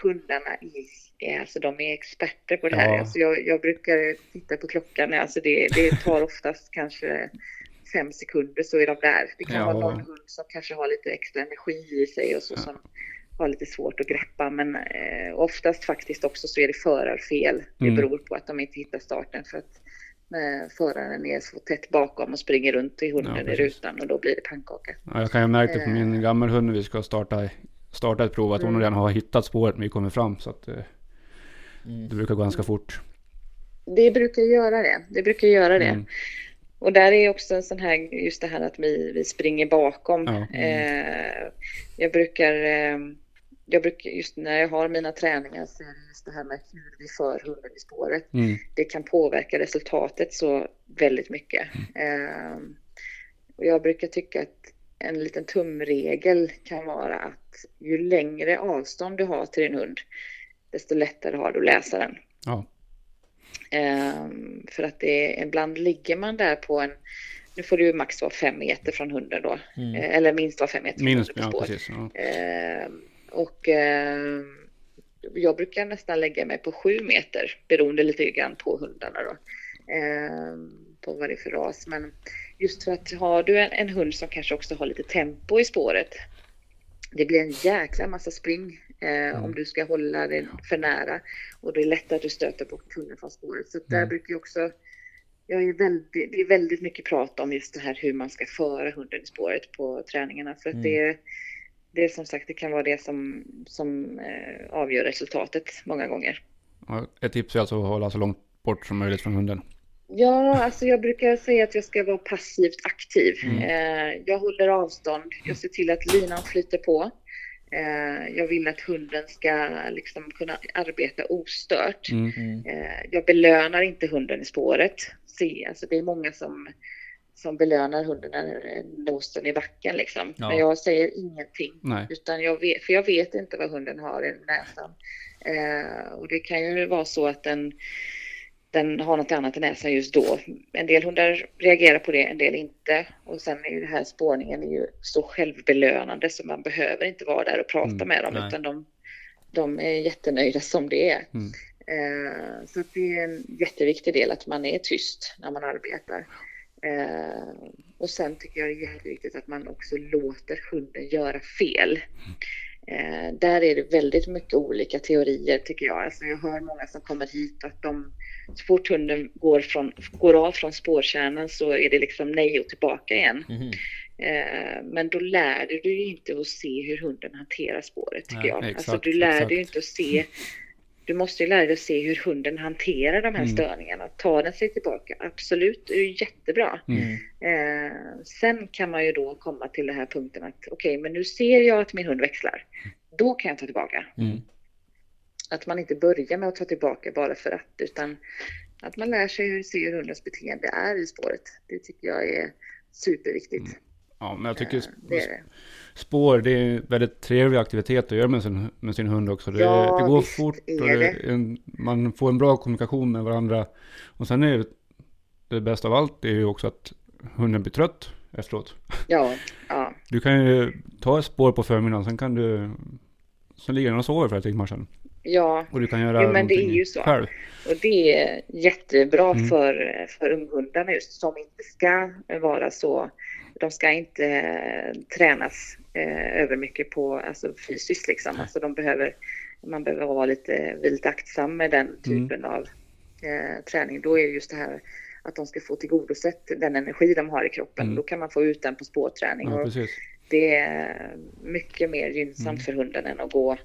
hundarna är, alltså de är experter på det här. Ja. Alltså jag, jag brukar titta på klockan, alltså det, det tar oftast kanske fem sekunder så är de där. Det kan Ja. vara någon hund som kanske har lite extra energi i sig och så Ja. som har lite svårt att greppa. Men eh, oftast faktiskt också så är det förarfel. Det Mm. beror på att de inte hittar starten för att eh, föraren är så tätt bakom och springer runt i hunden Ja, i rutan och då blir det pannkaka. Ja, jag kan ju märka på Eh. min gammelhund när vi ska starta, starta ett prov att hon Mm. redan har hittat spåret när vi kommer fram. Så att eh, Mm. det brukar gå ganska fort. Det brukar göra det. Det brukar göra det. Mm. Och där är också en sån här, just det här att vi, vi springer bakom. Ja. Eh, jag brukar, eh, jag brukar, just när jag har mina träningar så är det just det här med hur vi för hunden i spåret. Mm. Det kan påverka resultatet så väldigt mycket. Eh, och jag brukar tycka att en liten tumregel kan vara att ju längre avstånd du har till din hund, desto lättare har du att läsa den. Ja. Ehm, för att det ibland ligger man där på en, nu får det ju max vara fem meter från hunden då, Mm. Eh, eller minst vara fem meter från Minst, hunden på ja spår. precis. Ja. Ehm, och ehm, jag brukar nästan lägga mig på sju meter, beroende lite grann på hundarna då. På vad det är för ras. Men just för att har du en, en hund som kanske också har lite tempo i spåret, det blir en jäkla massa spring eh, om du ska hålla det för nära och det är lätt att du stöter bort hunden från spåret. Så där Mm. brukar jag också, jag är väldigt, det är väldigt mycket prat om just det här hur man ska föra hunden i spåret på träningarna. För att Mm. det, det är som sagt, det kan vara det som, som eh, avgör resultatet många gånger. Ett tips är alltså att hålla så långt bort som möjligt från hunden. Ja, alltså jag brukar säga att jag ska vara passivt aktiv. Mm. Eh, jag håller avstånd, jag ser till att linan flyter på. Eh, jag vill att hunden ska liksom kunna arbeta ostört. Mm. Mm. Eh, jag belönar inte hunden i spåret. Se, alltså det är många som, som belönar hunden när nosen i backen liksom. Ja. Men jag säger ingenting. Nej. Utan jag vet, för jag vet inte vad hunden har i näsan. Eh, och det kan ju vara så att den, den har något annat i näsan just då. En del hundar reagerar på det, en del inte. Och sen är ju det här spårningen är ju så självbelönande så man behöver inte vara där och prata Mm, med dem nej. utan de, de är jättenöjda som det är. Mm. Eh, så det är en jätteviktig del att man är tyst när man arbetar. Eh, och sen tycker jag det är jätteviktigt att man också låter hunden göra fel. Eh, där är det väldigt mycket olika teorier tycker jag. Alltså jag hör många som kommer hit att de, så fort hunden går, från, går av från spårkärnan så är det liksom nej och tillbaka igen. Mhm. Eh, men då lär du dig inte att se hur hunden hanterar spåret tycker Nej, jag. exakt, alltså du lär dig exakt. inte att se du måste ju lära dig att se hur hunden hanterar de här Mm. störningarna. Tar den sig tillbaka? Absolut, det är ju jättebra. Mm. Eh, sen kan man ju då komma till den här punkten att okej, men nu ser jag att min hund växlar. Då kan jag ta tillbaka. Mm. Att man inte börjar med att ta tillbaka bara för att, utan att man lär sig hur ser hundens beteende är i spåret. Det tycker jag är superviktigt. Mm. Ja, men jag tycker Eh, det är det. Spår, det är en väldigt trevlig aktivitet att göra med sin, med sin hund också. Det, Ja, det går fort och det, en, man får en bra kommunikation med varandra. Och sen är det, det bästa av allt, är ju också att hunden blir trött efteråt. Ja, ja, Du kan ju ta ett spår på förmiddagen, sen kan du... Sen ligger den och sover för ett timmar sedan. ja. Och du kan göra Jo, men det är ju så. själv. Och det är jättebra Mm. för, för unghundarna just som inte ska vara så. De ska inte eh, tränas eh, över mycket på alltså fysiskt liksom. Alltså de behöver, man behöver vara lite, lite aktsam med den typen av eh, träning. Då är just det här att de ska få tillgodosett den energi de har i kroppen. Mm. Då kan man få ut den på spårträning. Ja, och det är mycket mer gynnsamt Mm. för hunden än att gå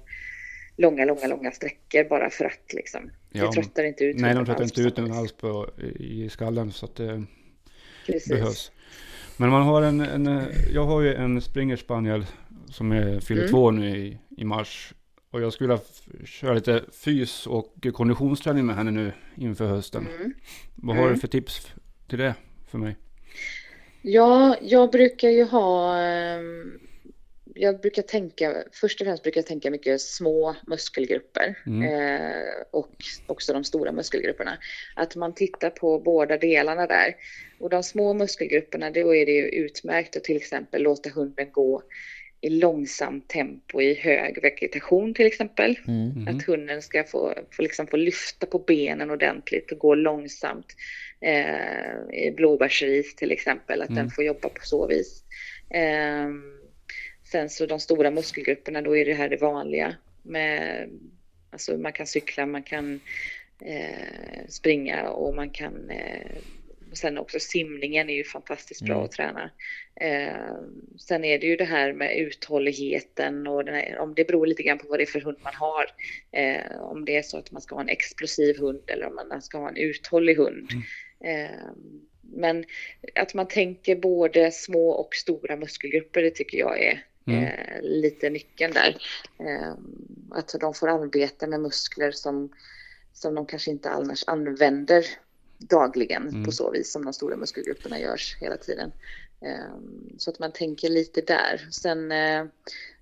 långa, långa, långa sträckor bara för att liksom. Ja, det tröttar inte ut Nej, de tröttar inte ut den alls på, i skallen så att det Precis. behövs. Men man har en, en, eh, jag har ju en springer spaniel som är fyller Mm. två nu i, i mars. Och jag skulle köra lite fys och konditionsträning med henne nu inför hösten. Mm. Vad har du Mm. för tips till det för mig? Ja, jag brukar ju ha... ehm, Jag brukar tänka, först och främst brukar jag tänka mycket små muskelgrupper Mm. eh, och också de stora muskelgrupperna. Att man tittar på båda delarna där. Och de små muskelgrupperna, då är det ju utmärkt att till exempel låta hunden gå i långsamt tempo i hög vegetation till exempel. Mm. Att hunden ska få, få, liksom få lyfta på benen ordentligt och gå långsamt. Eh, I blåbärsris till exempel, att Mm. den får jobba på så vis. Eh, sen så de stora muskelgrupperna, då är det här det vanliga. Med, alltså man kan cykla, man kan eh, springa och man kan eh, Sen också simningen är ju fantastiskt bra Mm. att träna. Eh, sen är det ju det här med uthålligheten och här, om det beror lite grann på vad det är för hund man har. Eh, om det är så att man ska ha en explosiv hund eller om man ska ha en uthållig hund. Eh, men att man tänker både små och stora muskelgrupper, det tycker jag är Mm. eh, lite nyckeln där. Eh, att de får arbeta med muskler som, som de kanske inte annars använder dagligen Mm. på så vis som de stora muskelgrupperna görs hela tiden. Eh, så att man tänker lite där. Sen eh,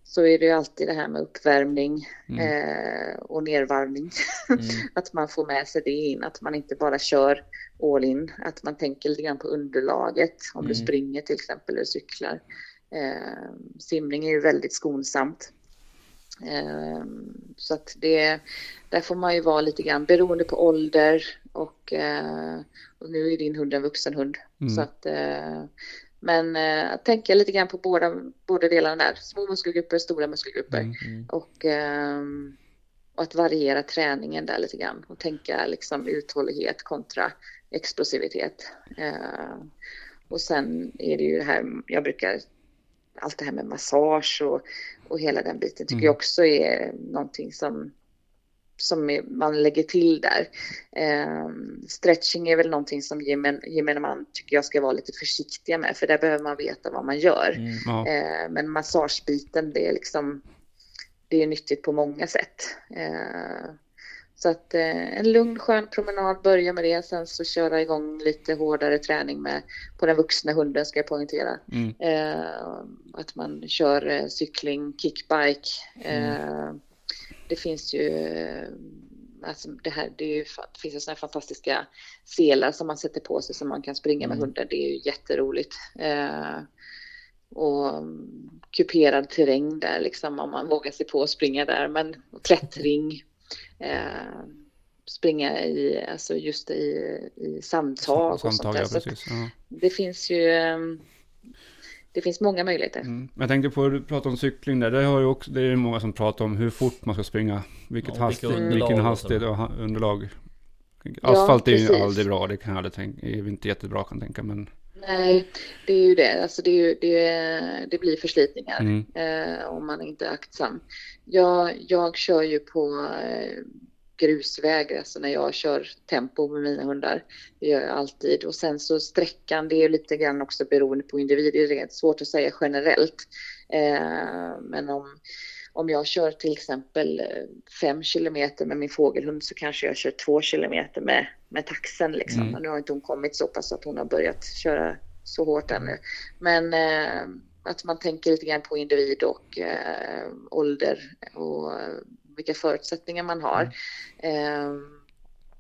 så är det ju alltid det här med uppvärmning Mm. eh, och nervarvning. Mm. att man får med sig det in, att man inte bara kör all in, att man tänker lite grann på underlaget om du Mm. springer till exempel eller cyklar. Eh, simning är ju väldigt skonsamt. Eh, så att det, där får man ju vara lite grann beroende på ålder och, eh, och nu är din hund en vuxen hund. Mm. Så att, eh, men eh, att tänka lite grann på båda, båda delarna där, små muskelgrupper, stora muskelgrupper. Mm. Mm. Och, ehm, och att variera träningen där lite grann och tänka liksom uthållighet kontra explosivitet. Eh, och sen är det ju det här, jag brukar, allt det här med massage och, och hela den biten tycker Mm. jag också är någonting som, som är, man lägger till där. Eh, stretching är väl någonting som gemene gemene man tycker jag ska vara lite försiktiga med, för där behöver man veta vad man gör. Mm. Ja. Eh, men massagebiten, det är liksom, det är nyttigt på många sätt. Eh, så att eh, en lugn skön promenad, börja med det, sen så köra igång lite hårdare träning med, på den vuxna hunden ska jag poängtera. Mm. Eh, att man kör eh, cykling, kickbike. Eh, det finns ju, eh, alltså det här, det, ju, det finns ju sådana fantastiska selar som man sätter på sig som man kan springa med Mm. hunden. Det är ju jätteroligt. Eh, och mm, kuperad terräng där liksom om man vågar sig på att springa där. Men klättring, eh, springa i, alltså just i, i sandtag och sånt Samtag, där. ja Så. Ja. det finns ju, eh, det finns många möjligheter. Mm. Men Jag tänkte på, du pratade om cykling där. Det, har ju också, det är ju många som pratar om hur fort man ska springa. Vilket Ja, hastighet, underlag vilken och hastighet och underlag. Asfalt är ju aldrig bra. Det kan jag aldrig tänka. är inte jättebra kan jag tänka. Men Nej, det är ju det. Alltså det, är ju, det, det blir förslitningar mm. eh, om man inte är aktsam. Jag, jag kör ju på eh, grusväg, alltså när jag kör tempo med mina hundar. Det gör jag alltid. Och sen så sträckan, det är lite grann också beroende på individ. Det är svårt att säga generellt. Eh, men om, om jag kör till exempel eh, fem kilometer med min fågelhund så kanske jag kör två kilometer med, med taxen. Liksom. Mm. Nu har inte hon kommit så pass att hon har börjat köra så hårt ännu. Men eh, att man tänker lite grann på individ och eh, ålder och vilka förutsättningar man har. Eh,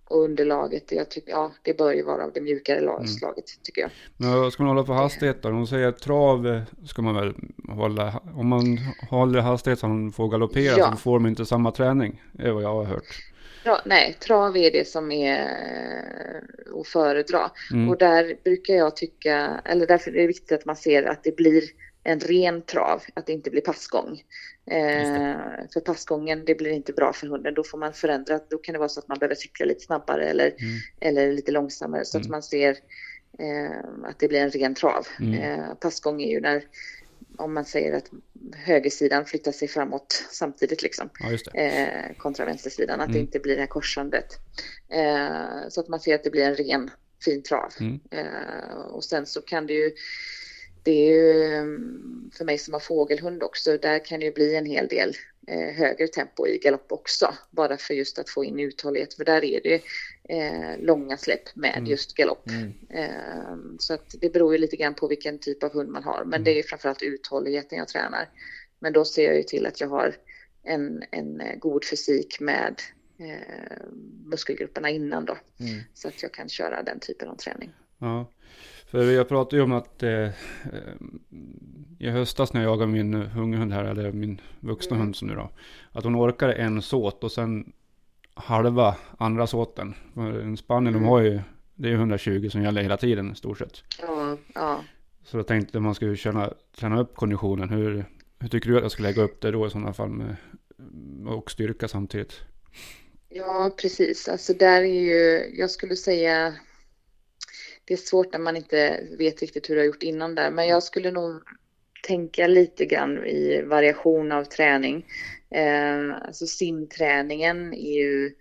och underlaget, jag tycker, ja, det bör ju vara av det mjukare lag- slaget tycker jag. Men vad ska man hålla för hastighet då? De säger trav ska man väl hålla. Om man håller hastighet så man får galoppera Ja. så får man inte samma träning. Det är vad jag har hört. Tra, nej, trav är det som är eh, att föredra. Mm. Och där brukar jag tycka, eller därför är det viktigt att man ser att det blir en ren trav, att det inte blir passgång. Eh, för passgången, det blir inte bra för hunden. Då får man förändra, då kan det vara så att man behöver cykla lite snabbare eller, Mm. eller lite långsammare så att Mm. man ser eh, att det blir en ren trav. Mm. Eh, passgång är ju när, om man säger att högersidan flyttar sig framåt samtidigt liksom Ja, eh, kontra vänstersidan, att det Mm. inte blir det här korsandet. Eh, så att man ser att det blir en ren fin trav. Mm. Eh, och sen så kan det ju, det är ju mm, för mig som har fågelhund också, där kan det ju bli en hel del eh, högre tempo i galopp också, bara för just att få in uthållighet, för där är det eh, långa släpp med Mm. just galopp. Mm. Eh, Så att det beror ju lite grann på vilken typ av hund man har. Men det är ju framförallt uthålligheten jag tränar. Men då ser jag ju till att jag har en, en eh, god fysik med eh, muskelgrupperna innan då. Mm. Så att jag kan köra den typen av träning. Ja. För jag pratade ju om att eh, i höstas när jag jagade min unghund här, eller min vuxna Mm. hund som nu då. Att hon orkade en såt och sen halva andra såten. En spaniel, Mm. de har ju, det är ju 120 som gäller hela tiden i stort sett. Ja, ja. Så jag tänkte man skulle träna, träna upp konditionen. Hur, hur tycker du att jag ska lägga upp det då i sådana fall med, och styrka samtidigt? Ja, precis. Alltså där är ju, jag skulle säga, det är svårt när man inte vet riktigt hur du har gjort innan där, men jag skulle nog tänka lite grann i variation av träning. Eh, alltså simträningen är ju,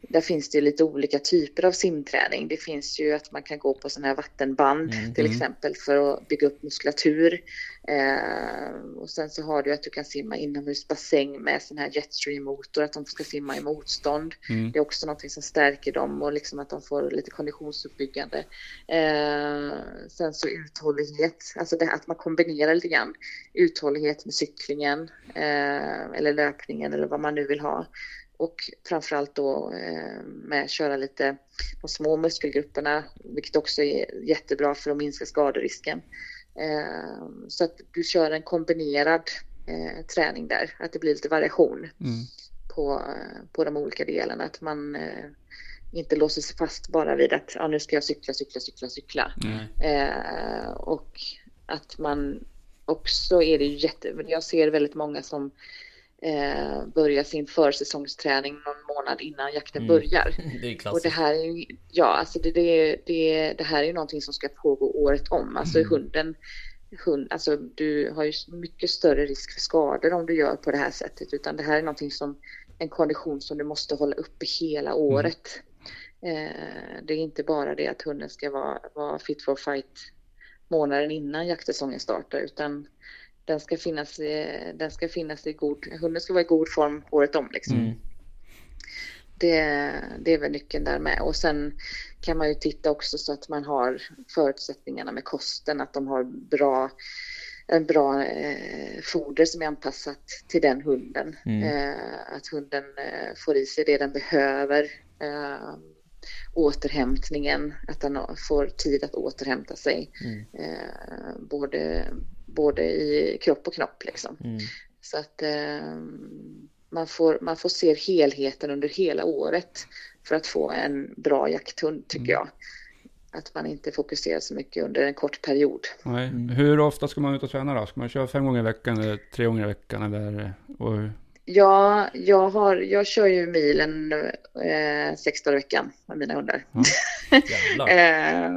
där finns det lite olika typer av simträning. Det finns ju att man kan gå på sådana här vattenband Mm, till exempel för att bygga upp muskulatur. Eh, och sen så har du att du kan simma inomhusbassäng med sån här jetstream-motor, att de ska simma i motstånd. Mm. Det är också något som stärker dem och liksom att de får lite konditionsuppbyggande. Eh, sen så uthållighet, alltså det, att man kombinerar lite grann uthållighet med cyklingen eh, eller löpningen eller vad man nu vill ha. Och framförallt då eh, med köra lite de små muskelgrupperna, vilket också är jättebra för att minska skaderisken. Eh, så att du kör en kombinerad eh, träning där, att det blir lite variation Mm. på, på de olika delarna. Att man eh, inte låser sig fast bara vid att ja, nu ska jag cykla, cykla, cykla, cykla. Mm. Eh, och att man också är det jätte... Jag ser väldigt många som eh, börjar sin försäsongsträning månad innan jakten Mm. börjar. Det är Och klassiskt. det här är ju, ja, alltså det, det, det, det här är ju någonting som ska pågå året om. Alltså Mm. hunden, hund, alltså du har ju mycket större risk för skador om du gör på det här sättet. Utan det här är någonting som, en kondition som du måste hålla uppe hela året. Eh, det är inte bara det att hunden ska vara, vara fit for fight månaden innan jaktsäsongen startar utan den ska finnas, i- den ska finnas i god, hunden ska vara i god form året om liksom. Mm. Det, det är väl nyckeln där med. Och sen kan man ju titta också så att man har förutsättningarna med kosten, att de har bra, en bra eh, foder som är anpassat till den hunden. Mm. Eh, att hunden eh, får i sig det den behöver. Eh, återhämtningen, att den får tid att återhämta sig. Mm. Eh, både, både i kropp och knopp liksom. Mm. Så att eh, man, får, man får se helheten under hela året för att få en bra jakthund tycker jag. Att man inte fokuserar så mycket under en kort period. Nej. Mm. Hur ofta ska man ut och träna då? Ska man köra fem gånger i veckan eller tre gånger i veckan? Eller, och, Ja, jag, har, jag kör ju milen eh, sex dagar i veckan med mina hundar. Jävlar. Eh,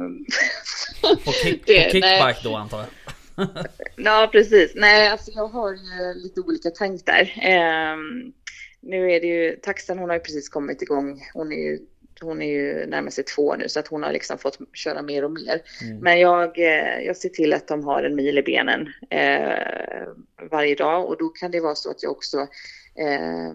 På, kick, på kickback då antar jag? Ja, precis. Nej, alltså jag har ju lite olika tankar. Ehm, nu är det ju, taxen hon har ju precis kommit igång. Hon är ju, hon är ju närmare sig två nu så att hon har liksom fått köra mer och mer. Mm. Men jag, eh, jag ser till att de har en mil i benen eh, varje dag och då kan det vara så att jag också eh,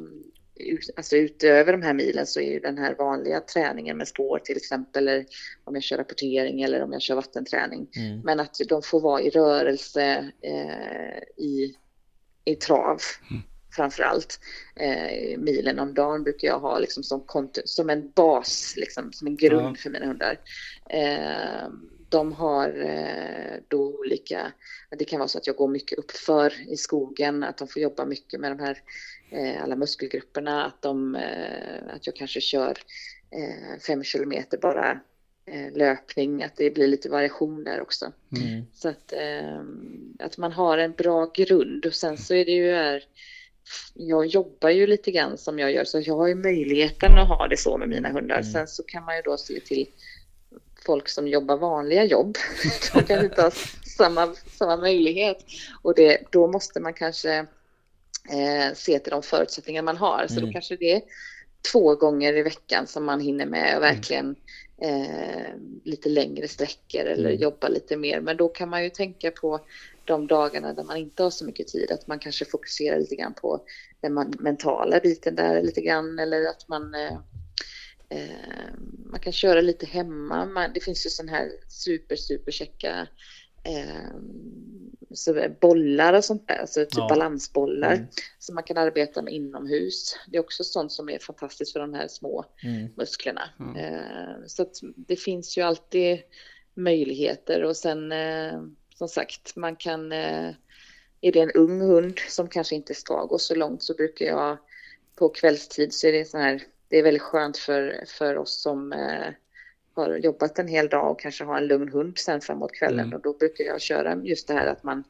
alltså utöver de här milen så är ju den här vanliga träningen med spår till exempel eller om jag kör rapportering eller om jag kör vattenträning. Mm. Men att de får vara i rörelse eh, i, i trav framför allt. Eh, milen om dagen brukar jag ha liksom som, som en bas, liksom, som en grund Ja. för mina hundar. Eh, de har eh, då olika, det kan vara så att jag går mycket uppför i skogen, att de får jobba mycket med de här alla muskelgrupperna, att, de, eh, att jag kanske kör eh, fem kilometer bara eh, löpning, att det blir lite variation där också. Mm. Så att, eh, att man har en bra grund och sen så är det ju här, jag jobbar ju lite grann som jag gör så jag har ju möjligheten att ha det så med mina hundar. Mm. Sen så kan man ju då se till folk som jobbar vanliga jobb. De kan inte ha samma, samma möjlighet och det, då måste man kanske eh, se till de förutsättningar man har. Så Mm. då kanske det är två gånger i veckan som man hinner med och verkligen eh, lite längre sträckor eller Mm. jobba lite mer. Men då kan man ju tänka på de dagarna där man inte har så mycket tid, att man kanske fokuserar lite grann på den man, mentala biten där lite grann eller att man eh, eh, man kan köra lite hemma. Man, det finns ju sån här super, super checka så bollar och sånt där, alltså typ Ja. balansbollar Mm. som man kan arbeta med inomhus. Det är också sånt som är fantastiskt för de här små Mm. musklerna. Mm. Eh, så det finns ju alltid möjligheter och sen eh, som sagt man kan eh, är det en ung hund som kanske inte ska gå så långt så brukar jag på kvällstid så är det så här det är väldigt skönt för, för oss som eh, har jobbat en hel dag och kanske har en lugn hund sen framåt kvällen Mm. och då brukar jag köra just det här att man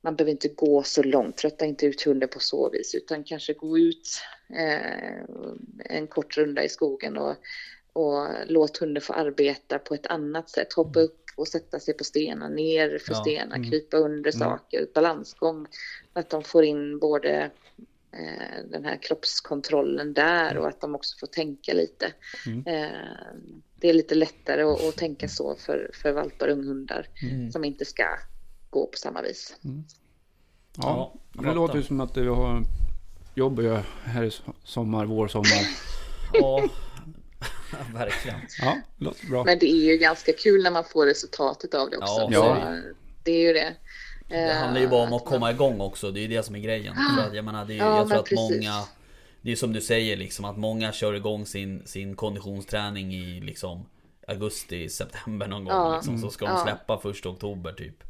man behöver inte gå så långt, trötta inte ut hunden på så vis utan kanske gå ut eh, en kort runda i skogen och, och låt hunden få arbeta på ett annat sätt. Hoppa upp och sätta sig på stenar, ner för Ja. stenar, Mm. krypa under Mm. saker, balansgång. Att de får in både eh, den här kroppskontrollen där och att de också får tänka lite. Mm. Eh, det är lite lättare att, att tänka så för, för valpar och unghundar Mm. som inte ska gå på samma vis. Ja, Ja, det låter ju som att vi har jobb att göra här i sommar, vår, sommar. Ja, verkligen. Ja, det låter bra. Men det är ju ganska kul när man får resultatet av det också. Ja, ja. eh, det är ju det. Det Eh, handlar ju bara om att komma igång också, det är ju det som är grejen. För att, jag menar, det är, Ja, jag tror att precis. många Det är som du säger liksom att många kör igång sin, sin konditionsträning i liksom Augusti, september någon gång Ja. liksom, Så ska de Ja. släppa första oktober typ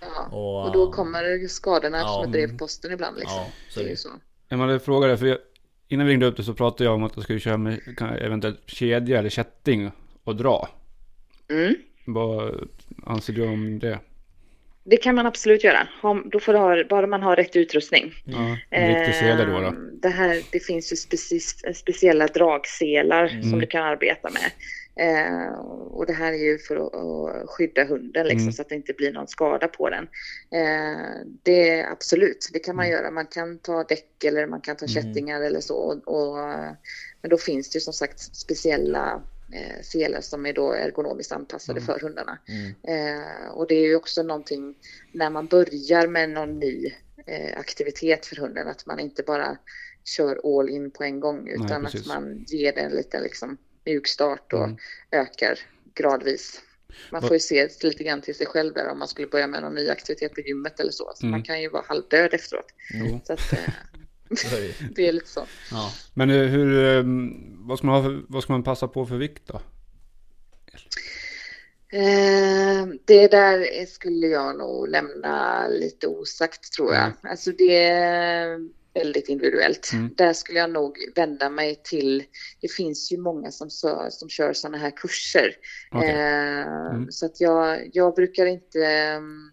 Ja. Och, Och då kommer skadorna Ja. som ett brev posten ibland. Liksom. Ja, så det är ju så. Jag hade frågat dig, för jag, innan vi ringde upp det så pratade jag om att jag skulle köra med eventuellt kedja eller kätting och dra. Mm. Vad anser du om det? Det kan man absolut göra. Har- Då får du ha, bara man har rätt utrustning. Ja, en riktig sele då, då. Ehm, Det, här, det finns ju speci- speciella dragselar Mm. som du kan arbeta med. Ehm, och det här är ju för att, att skydda hunden liksom, Mm. så att det inte blir någon skada på den. Ehm, det är absolut, det kan man göra. Man kan ta däck eller man kan ta Mm. kättingar eller så. Och, och, men då finns det ju som sagt speciella eh, selar som är då ergonomiskt anpassade Mm. för hundarna. Mm. Eh, och det är ju också någonting när man börjar med någon ny eh, aktivitet för hunden, att man inte bara kör all in på en gång utan precis. att man ger den en liten liksom, mjuk start och Mm. ökar gradvis. Man får ju se lite grann till sig själv där om man skulle börja med någon ny aktivitet på gymmet eller så. så Mm. Man kan ju vara halvdöd efteråt. Jo. Så att, eh, det är lite så. Ja. Men eh, hur, eh, vad ska man, ha vad ska man passa på för vikt då? Eh, det där skulle jag nog lämna lite osagt tror jag. Mm. Alltså det är väldigt individuellt. Mm. Där skulle jag nog vända mig till, det finns ju många som, så, som kör sådana här kurser. Okej. Eh, Mm. Så att jag, jag brukar inte ehm,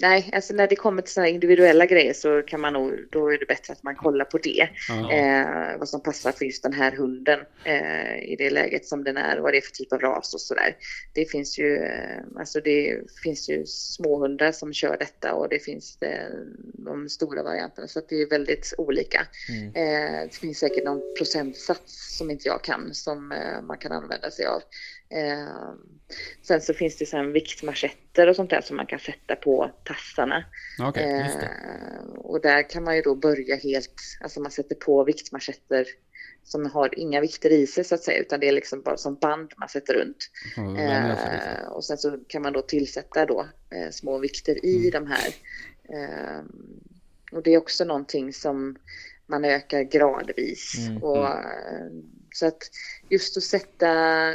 Nej, alltså när det kommer till sådana individuella grejer så kan man nog, då är det bättre att man kollar på det. Eh, vad som passar för just den här hunden eh, i det läget som den är, vad det är för typ av ras och sådär. Det finns ju, eh, alltså det finns ju småhundar som kör detta och det finns eh, de stora varianterna så det är väldigt olika. Mm. Eh, det finns säkert någon procentsats som inte jag kan som eh, man kan använda sig av. Eh, sen så finns det sen viktmarschetter och sånt där som man kan sätta på tassarna. Det. Eh, och där kan man ju då börja helt, alltså man sätter på viktmarschetter som har inga vikter i sig så att säga, utan det är liksom bara som band man sätter runt. Så lite. Eh, och sen så kan man då tillsätta då eh, små vikter i de här. Eh, och det är också någonting som man ökar gradvis. Mm, och, eh, så att just att sätta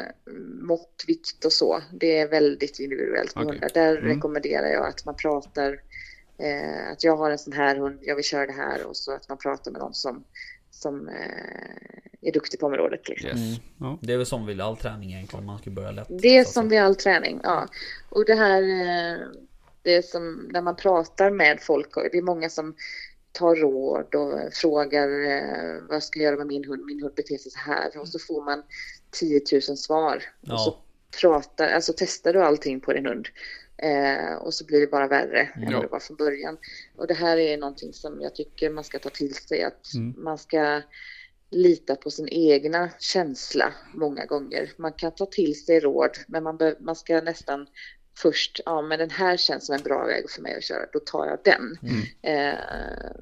mått, vikt och så, det är väldigt individuellt med Okej. hundar. Där Mm. rekommenderar jag att man pratar, eh, att jag har en sån här hund, jag vill köra det här och så att man pratar med någon som, som eh, är duktig på området. Liksom. Yes. Mm. Ja. Det är väl som vid all träning egentligen, man ska börja lätt Det är som vid all träning, ja. Och det här, eh, det är som när man pratar med folk, och det är många som tar råd och frågar eh, vad ska jag göra med min hund, min hund beter sig så här och så får man 10 000 svar. Och så Ja, pratar, alltså testar du allting på din hund eh, och så blir det bara värre än Ja. vad det var från början. Och det här är någonting som jag tycker man ska ta till sig, att Mm. man ska lita på sin egna känsla många gånger. Man kan ta till sig råd, men man, man ska nästan först, ja men den här känns som en bra väg för mig att köra, då tar jag den. Mm. Eh,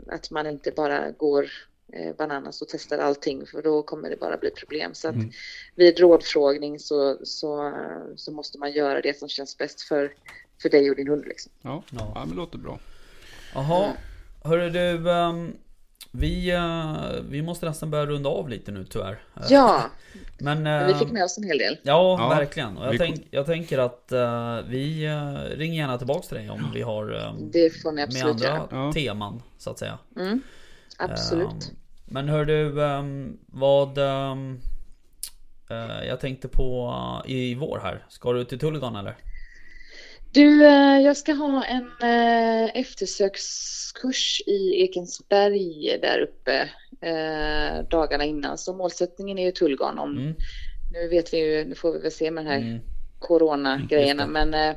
att man inte bara går eh, bananas och testar allting för då kommer det bara bli problem. Så att Mm. vid rådfrågning så, så, så måste man göra det som känns bäst för, för dig och din hund. Liksom. Ja. Ja. ja, men det låter bra. Jaha, hörru du. ehm, vi, eh, vi måste nästan börja runda av lite nu tyvärr. Eh, Ja, Men, men vi eh, fick med oss en hel del. Ja, Ja, verkligen. Och jag, tänk, jag tänker att vi ringer gärna tillbaks till dig om vi har Det får ni med andra göra. Teman, så att säga. Mm, absolut. Men hör du, ehm, vad... ehm, eh, jag tänkte på i vår här. Ska du till Tulligan eller? Du, eh, jag ska ha en eh, eftersökskurs i Ekensberg där uppe eh, dagarna innan. Så målsättningen är ju Tullgarn om, Mm. nu vet vi ju, nu får vi väl se med den här Mm. coronagrejerna, men eh,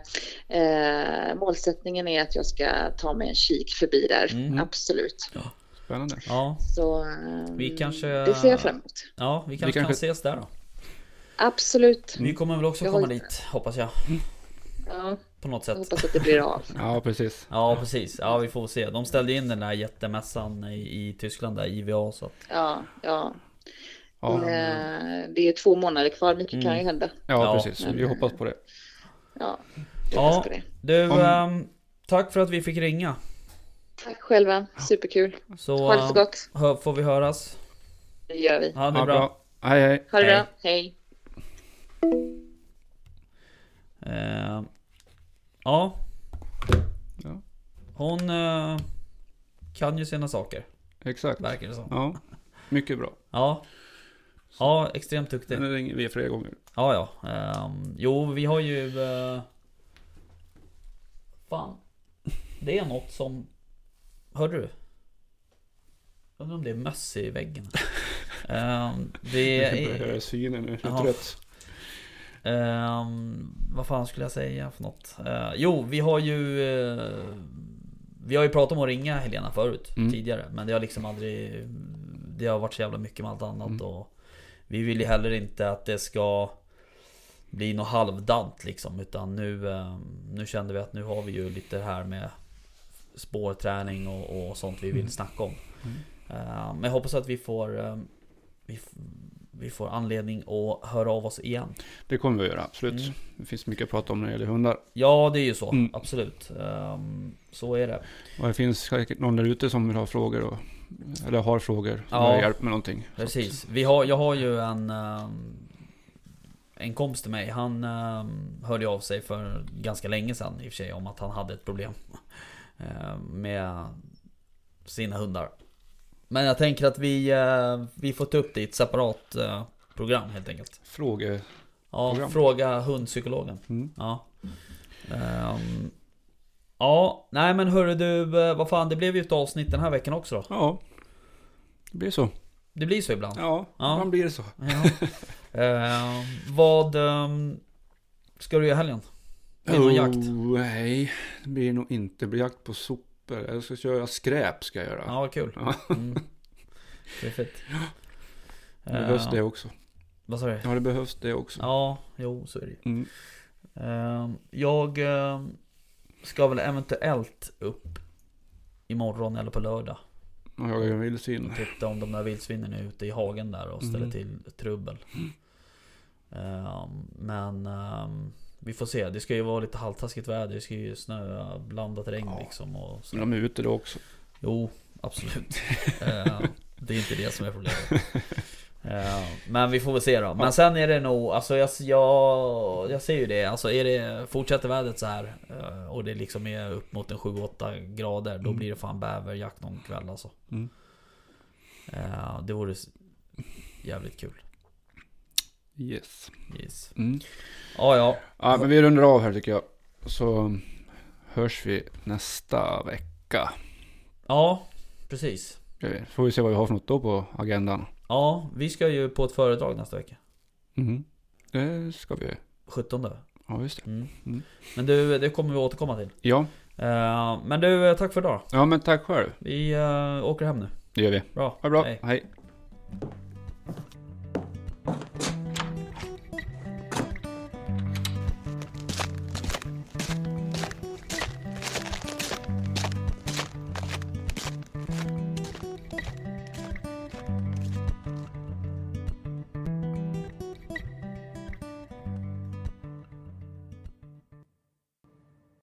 eh, målsättningen är att jag ska ta mig en kik förbi där, Mm. absolut. Spännande. Ja, Så eh, Vi kanske- det ser jag fram emot. ja, vi kanske kan kanske- ses där då. Absolut. Vi kommer väl också Jag komma har- dit, hoppas jag. Ja, På något jag sätt. hoppas att det blir av. Ja, precis. Ja, precis. Ja, vi får se. De ställde in den där jättemässan i, i Tyskland där, IVA, så att... Ja, ja. Ja, Eh, Det är två månader kvar, mycket kan ju hända. ja Ja. precis. Vi hoppas på det. Ja, jag Ja. det. Du, Om- ehm, tack för att vi fick ringa. Tack själva, superkul. Så, Ha det så gott. hör, får vi höras. Det gör vi. Ja, det Ja, bra. bra. Hej, hej. Ha det Hej. bra, hej. Eh, ja. Ja. Hon eh, kan ju sina saker, Exakt. verkar det som. Ja, mycket bra. Ja. Ja, extremt duktig. Nu ringer vi flera gånger. Ja, ja. Ehm, jo, vi har ju... eh, fan. Det är något som... Hörde du? Undrar om det är möss i väggen. Ehm, det Jag börjar är... höra synen nu. Jag är Ja. trött. Ehm, vad fan skulle jag säga för något? Eh, jo, vi har ju... eh, vi har ju pratat om att ringa Helena förut, Mm. tidigare. Men det har liksom aldrig... Det har varit så jävla mycket med allt annat Mm. och... Vi vill ju heller inte att det ska... Bli något halvdant liksom. Utan nu... eh, nu kände vi att nu har vi ju lite här med... Spårträning och, och sånt vi vill Mm. snacka om. Mm. Eh, men jag hoppas att vi får... vi, vi får anledning att höra av oss igen. Det kommer vi att göra, absolut. Mm. Det finns mycket att prata om när det gäller hundar. Ja, det är ju så. Mm. Absolut. Ehm, så är det. Och det finns säkert någon där ute som vill ha frågor och, eller har frågor. Som Ja. hjälp med någonting. Precis. Vi har, jag har ju en... ehm, en kompis till mig. Han um, hörde av sig för ganska länge sedan i och för sig om att han hade ett problem. med sina hundar. Men jag tänker att vi, eh, vi får ta upp det i ett separat eh, program helt enkelt. Frågor. Ja, Program. fråga hundpsykologen. Mm. Ja. Ehm, ja, nej men hörru du, eh, vad fan det blev ju ett avsnitt den här veckan också då. Ja, det blir så. Det blir så ibland. Ja, Ja. ibland blir det så. Ja. Ehm, vad um, ska du göra helgen? Blir det någon jakt? Oh, nej, det blir nog inte. Det blir jakt på sopor. Jag ska köra skräp ska jag göra. Ja, vad kul. Ja. Mm. Fiffigt. Det behövs Ehm, det också. Vad sa du? Ja, det behövs det också. Ja, jo så är det. Mm. Ehm, Jag ehm, ska väl eventuellt upp imorgon eller på lördag. Och jag är vildsvin. Och titta om de där vildsvinen är ute i hagen där och ställer Mm. till trubbel. Ehm, men vi får se. Det ska ju vara lite halvtaskigt väder. Det ska ju snöa, blandat regn Ja. liksom. Och så. Men de är ute då också. Jo, absolut. Ehm, det är inte det som är problemet. Ehm, men vi får väl se då. Men sen är det nog, alltså jag, jag, jag ser ju det. Alltså är det, fortsätter vädret så här eh, och det liksom är upp mot en 7-8 grader. Då Mm. blir det fan bäverjakt någon kväll alltså. Mm. Det vore jävligt kul. Yes. Yes. Mm. Ja, ja. Ja, men vi rundar av här tycker jag. Så hörs vi nästa vecka. Ja, precis. Får vi se vad vi har för något då på agendan. Ja, vi ska ju på ett föredrag nästa vecka. Mhm. Det ska vi. 17. Ja, just det. Mm. Mm. Men du, det kommer vi återkomma till. Ja. Eh, men du, tack för idag. ja, men tack själv. Vi eh, åker hem nu. Det gör vi. Bra. Ha det bra. Hej. Hej.